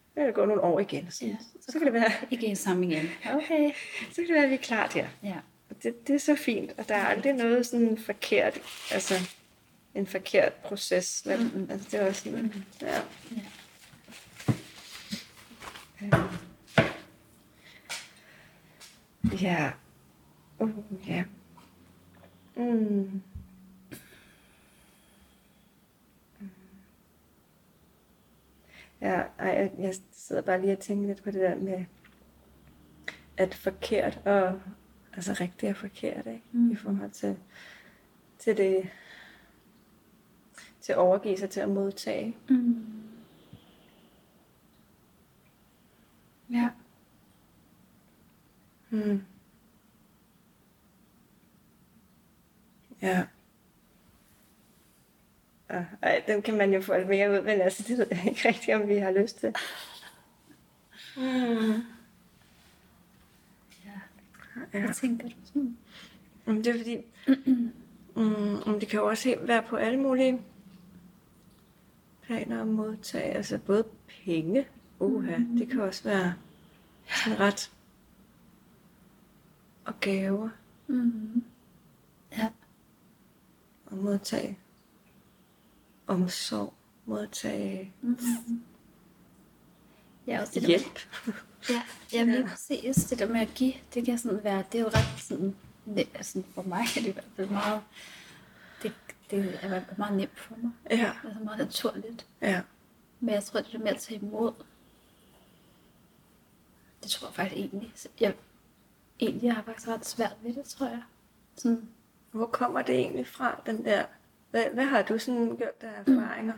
Så kan det gå nogle år igen. Så, Ja, så, kan det være, Igen sammen igen. Okay. [LAUGHS] så kan det være, at vi er klar der. Ja. Og det, det er så fint, og der er aldrig noget sådan forkert, altså en forkert proces. Vel? Mm-mm. Altså, det er også sådan, ja. Ja. Øhm. Ja. Uh, ja. Mm. Ja, ej, jeg, jeg sidder bare lige og tænker lidt på det der med, at forkert og altså rigtigt og forkert, ikke? Mm. I forhold til, til det, til at overgive sig til at modtage. Mm. Ja. Mm. Ja. Ja, Ej, den kan man jo få lidt mere ud, men altså, det ved jeg ikke rigtigt, om vi har lyst til. Mm. ja. Ja. Hvad tænker du sådan? Det er fordi, mm, men det kan jo også være på alle mulige planer at modtage. Altså både penge, uha, Mhm. det kan også være sådan ret og gaver Mm. Og modtage omsorg, modtage Ja, også det hjælp. Ja, jamen lige præcis. Det der med at give, det kan sådan være, det er jo ret sådan, ne- altså for mig er det i hvert fald meget, det, det er meget nemt for mig. Ja, Altså meget naturligt. ja. Men jeg tror, det der med at tage imod, det tror jeg faktisk egentlig, jeg, egentlig jeg har faktisk ret svært ved det, tror jeg. Sådan, Hvor kommer det egentlig fra, den der... Hvad, hvad har du sådan gjort af erfaringer?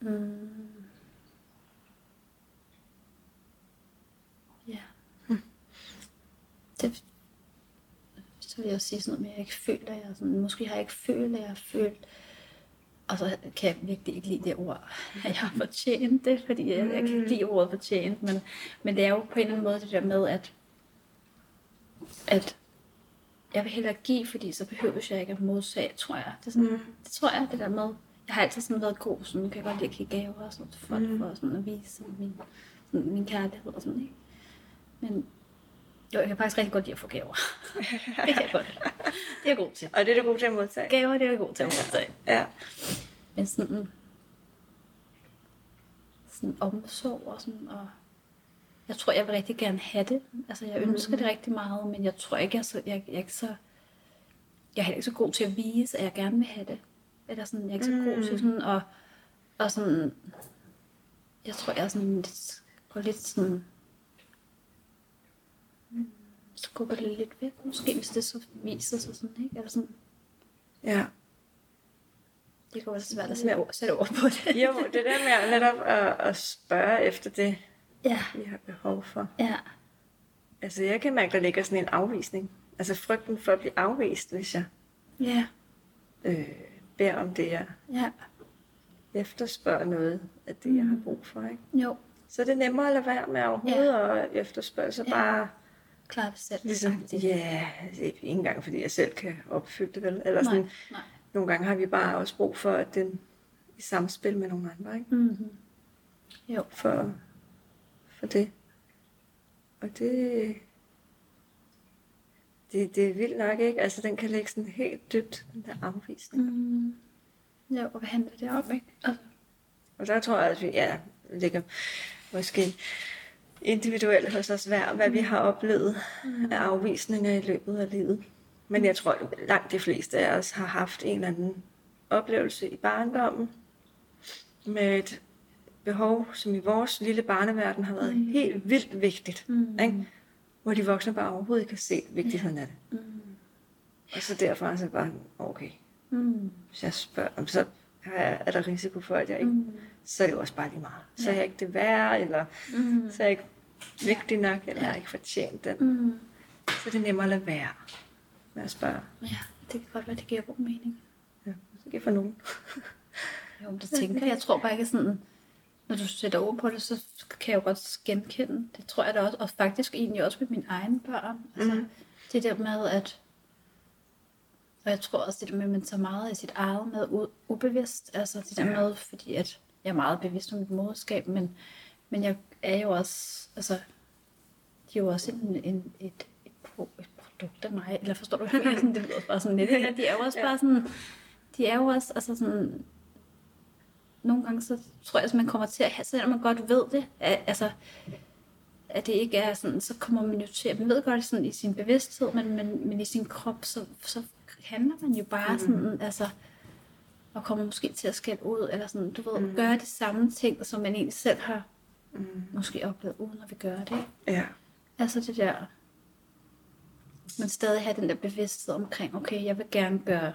mm, ja. Det, så vil jeg sige sådan noget med, at jeg ikke føler, at jeg sådan, måske har jeg ikke følt, at jeg har følt, og så kan jeg virkelig ikke lide det ord, at jeg har fortjent det, fordi jeg, jeg kan ikke lide ordet fortjent, men, men det er jo på en eller anden måde det der med, at, at jeg vil hellere give, fordi så behøver jeg ikke at modsage, tror jeg. Det, er sådan, Mm. det tror jeg, det der med. Jeg har altid sådan været god, sådan kan jeg godt lide at give gaver og sådan til folk, Mm. for sådan at vise sådan min, sådan min kærlighed og sådan, ikke? Men jo, jeg kan faktisk rigtig godt lide at få gaver. [LAUGHS] det kan jeg godt. Det er jeg god til. Og det er du god til at modtage? Gaver, det er jeg god til at modtage. Ja. Men sådan, sådan omsorg og sådan, og jeg tror, jeg vil rigtig gerne have det. Altså, jeg ønsker det rigtig meget, men jeg tror ikke, jeg er, så, jeg, jeg er ikke så, jeg er heller ikke så god til at vise, at jeg gerne vil have det. Eller sådan, jeg er ikke så god til sådan, og, og sådan, jeg tror, jeg er sådan lidt, går lidt sådan, så går det lidt væk, måske, hvis det så viser sig sådan, ikke? Eller sådan, Ja. det kan være svært at sætte ord, sætte ord på det. Jo, det der med at netop at, at spørge efter det, Ja, vi har behov for. ja. Altså, jeg kan mærke, der ligger sådan en afvisning. Altså frygten for at blive afvist, hvis jeg Ja, øh, beder om det, jeg ja, efterspørger noget af det, jeg har brug for. Ikke? jo, Så er det nemmere at lade være med overhovedet ja. at efterspørge, så Ja. bare klar det selv. ligesom, ja, er ikke engang fordi jeg selv kan opfylde det vel. Eller sådan, Nej, nej. nogle gange har vi bare også brug for, at den i samspil med nogle andre, ikke? Mm-hmm. Jo, For, for det. Og det, det, det er vildt nok, ikke? Altså, den kan ligge sådan helt dybt, den der afvisning. mm. jo, og hvad handler det om, ikke? Altså, Og der tror jeg, at vi ja, ligger måske individuelt hos os hver, hvad vi har oplevet af afvisninger i løbet af livet. Men jeg tror, at langt de fleste af os har haft en eller anden oplevelse i barndommen med et behov, som i vores lille barneverden har været helt vildt vigtigt. Mm. Ikke? Hvor de voksne bare overhovedet ikke har set vigtigheden af det. mm. Og så derfor er det bare, okay, Mm. hvis jeg spørger, om så er er der risiko for, at jeg ikke Mm. så er det jo også bare lige meget. Så er jeg ikke det værd, eller Mm. så er jeg ikke vigtig nok, eller Ja. jeg har ikke fortjent den. Mm. Så er det nemmere at lade være med at spørge. Ja, det kan godt være, det giver god mening. Ja, så kan for nogen. Jo, det tænker jeg. Jeg tror bare ikke sådan, når du sætter ord på det, så kan jeg jo godt genkende. Det tror jeg da også, og faktisk egentlig også med mine egne børn. Altså, Mhm. det der med, at og jeg tror også det der med, at man tager meget af sit eget med ubevidst. Altså det der med, fordi at jeg er meget bevidst om mit moderskab, men, men jeg er jo også, altså, de er jo også en, en, et, et, et produkt af mig. Eller forstår du, hvad jeg mener? Sådan, det lyder bare sådan lidt. [LAUGHS] De er jo også bare sådan, de er jo også, altså sådan, nogle gange så tror jeg, at man kommer til at have, selvom man godt ved det, at, altså, at det ikke er sådan, så kommer man jo til, at man ved godt sådan i sin bevidsthed, men, men, men i sin krop, så, så handler man jo bare mm. sådan, altså, og kommer måske til at skælde ud, eller sådan, du ved, mm. gøre de samme ting, som man egentlig selv har Mm. måske oplevet, uden at vi gør det. Ja. Altså det der, man stadig have den der bevidsthed omkring, okay, jeg vil gerne gøre,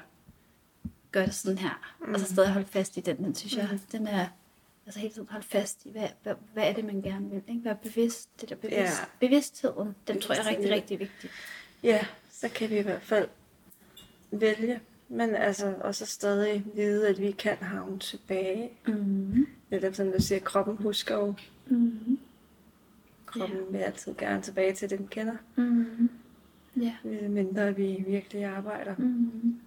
gøre det sådan her. Mm. Altså stadig holde fast i den, den synes jeg, den er, altså hele tiden holde fast i, hvad, hvad, hvad er det, man gerne vil, ikke? Være bevidst, det der bevidst, Ja. bevidstheden, den tror jeg er rigtig, rigtig vigtig. ja, så kan vi i hvert fald vælge. Men altså også stadig vide, at vi kan havne tilbage. Mm. Netop som du siger, kroppen husker jo. Mm. Kroppen vil altid gerne tilbage til det, den kender. Mm. Ja. Mindre vi virkelig arbejder Mm.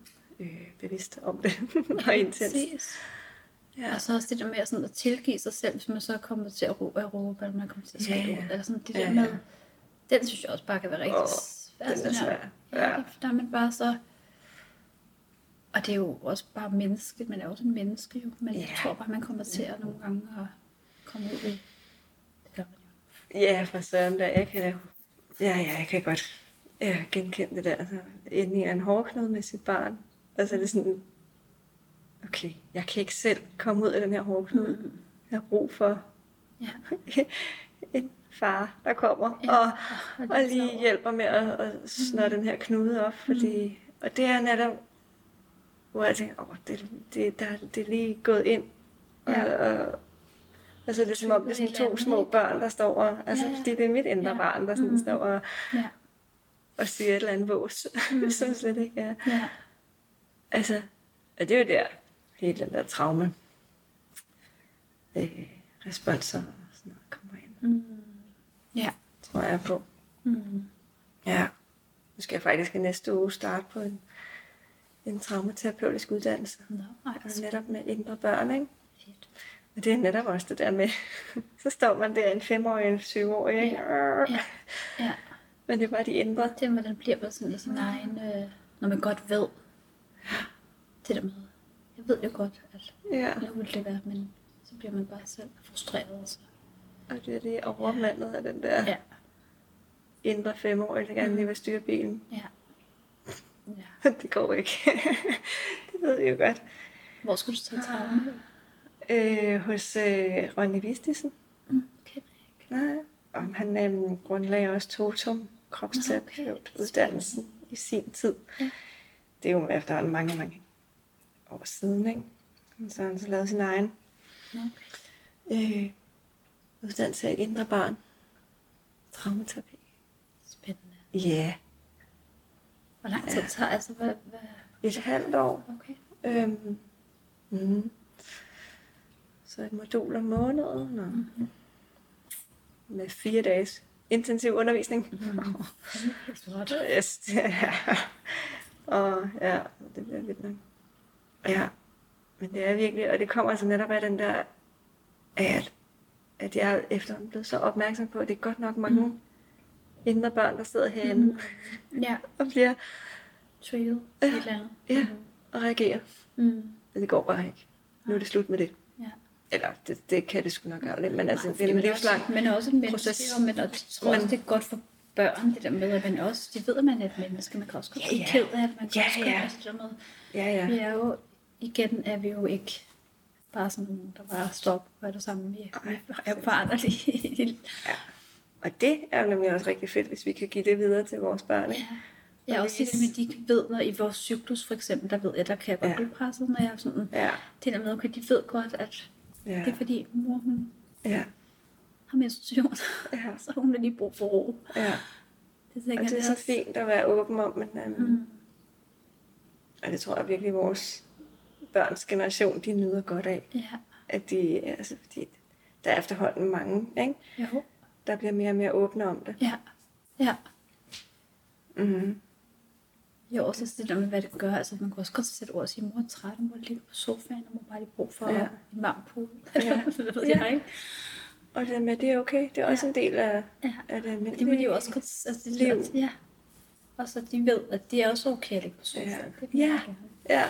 Øh, bevidst om det [LAUGHS] og intens. Præcis. Ja. Og så også det der med sådan at tilgive sig selv, hvis man så er kommet til at at råbe eller man kommer til at skælde Ja, ja, ja. ja. Eller sådan det Ja, der ja. med, Den synes jeg også bare kan være rigtig Åh, svær. den er svær. Ja, Ja. Der er man bare så... Og det er jo også bare menneskeligt. Man er også en menneske jo. Men jeg Ja. tror bare, man kommer til at nogle gange at komme ud i... Det. Ja, for søren der. Jeg kan, ja, ja, jeg kan godt ja, genkende det der. Altså, inde i en hårdknude med sit barn. Altså det er sådan, okay, jeg kan ikke selv komme ud af den her hårdknude. Mm. Jeg har brug for Ja. [LAUGHS] en far, der kommer Ja, og, og og lige så- hjælper med at, at snøre den her knude op. Fordi, Og det er netop, hvor jeg tænker, åh, det, det, der, det er lige gået ind. Og, Ja. og, altså det er som om, det er sådan to små børn, der står og, altså Ja, fordi det er mit indre Ja. barn, der sådan Mhm. står og, Ja. og siger et eller andet vås, [LAUGHS] Mhm. som slet ikke er. Ja. Altså, og det er jo der, hele den der traume, øh, responser og sådan noget kommer ind, Mm. Ja. tror jeg på. Mm. Ja. Nu skal jeg faktisk i næste uge starte på en, en traumaterapeutisk uddannelse. Nå, ej, Og netop med indre børn, ikke? fedt. Og det er netop også det der med, [LAUGHS] så står man der en femårig, en syvårig, ikke? Ja. Ja. Men det er bare de indre. Det, hvordan bliver man sådan i sin egen... Øh, når man godt ved. Det der med... Jeg ved jo godt, at Ja, nu vil det være, men så bliver man bare selv frustreret. Så. og det er det overmandet af den der Ja. indre femårige, der gerne lige vil styre bilen. Ja. ja. [LAUGHS] Det går ikke. [LAUGHS] det ved jeg jo godt. Hvor skulle du tage traume? Øh, hos øh, Ronny Vistisen. Mm, okay. Nej. Og han øhm, grundlagde også Totum, kropsterapeut, okay. uddannelsen i sin tid. Ja. Det er jo efterhånden mange, mange år siden, ikke? Så han så lavet sin egen okay. øh, uddannelse af indre barn. Traumaterapi. Spændende. Ja, yeah. Hvor lang tid tager altså? Hvad, hvad? et halvt år. Okay. Øhm, mm. Så et modul om måneden, og Mhm. med fire dages intensiv undervisning. Det er flot. Yes, [LAUGHS] ja. Og ja, det bliver vildt nok. Ja, men det er virkelig, og det kommer altså netop af den der, at, at jeg er efterhånden blevet så opmærksom på, at det er godt nok mange mm. indre børn, der sidder herinde mm. [LAUGHS] Ja. og bliver Trigget. Ja. Et eller andet. ja, og reagerer. Mm. Men det går bare ikke. Nu er det slut med det. Ja. Eller det, det kan det sgu nok gøre lidt, men altså, det er en livslang er også en proces. og jeg tror også, Men- det er godt for børn, det der med, at man også, de ved, at man er et menneske. Man kan også godt Ja, ja. ked af det. Man kan Ja, også godt ja. altså, det der med, Ja, ja. vi er jo, igen er vi jo ikke bare sådan nogen, der bare stopper og er det samme. Vi er foranderlige. ja. Og det er jo nemlig også rigtig fedt, hvis vi kan give det videre til vores børn. Ikke? Ja. Jeg er Og også det med, at de ved, når i vores cyklus for eksempel, der ved jeg, der kan jeg godt Ja. blive presset, når jeg er sådan, Ja, det der med, okay, de ved godt, at ja, det er fordi, mor, hun ja, har menstruation, ja, [LAUGHS] så hun har lige brug for ro. ja. Det Og tænker det er så også. fint at være åben om, men um, Mm. og det tror jeg virkelig, vores børns generation, de nyder godt af. Ja, At de, altså, fordi der er efterhånden mange, ikke? jo. der bliver mere og mere åbne om det. Ja, ja. Mm-hmm. Jo, også det der med, hvad det gør. Altså, man kan også godt sætte ord og sige, mor er træt, mor ligger på sofaen, og mor bare lige brug for Ja. en varm pude. Ja. [LAUGHS] det ved Ja. jeg ikke. Og det med, det er okay. Det er også Ja. en del af, Ja. af det almindelige. Det vil de jo også godt... Altså, det Liv. liv. Ja. Og så de ved, at det er også okay at ligge på sofaen. Ja. Det Ja. Ja,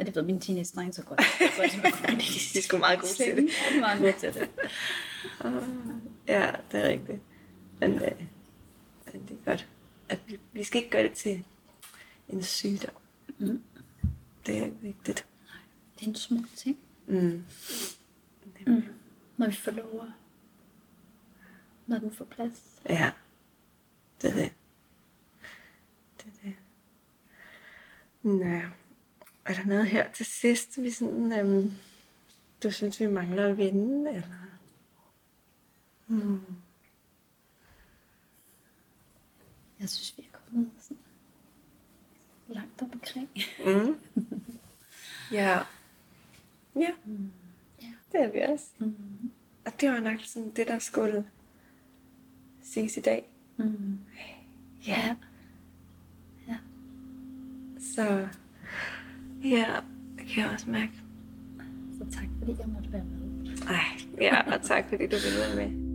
Og det ved mine teenage-drenge [LAUGHS] så godt. Så de de er sgu meget gode til det. De er meget gode til det. Ja, det er rigtigt. Men, øh, men det er godt. At vi, vi skal ikke gøre det til en sygdom. Mm. Det er vigtigt. Det er en smuk ting. Mm. Mm. Når vi får lov. Når den får plads. Ja, det er det. Det er det. Nå, er der noget her til sidst, vi sådan, øhm, du synes, vi mangler at vinde, eller? Mm. Jeg synes, vi er kommet sådan langt omkring. Mm. [LAUGHS] ja. Ja, Mm. Ja. det er vi også. Mm. Og det var nok sådan det, der skulle siges i dag. Mm. Ja. Ja. Så ja, det kan jeg også mærke. Så tak, fordi jeg måtte være med. Ej, ja, og tak fordi du ville være med.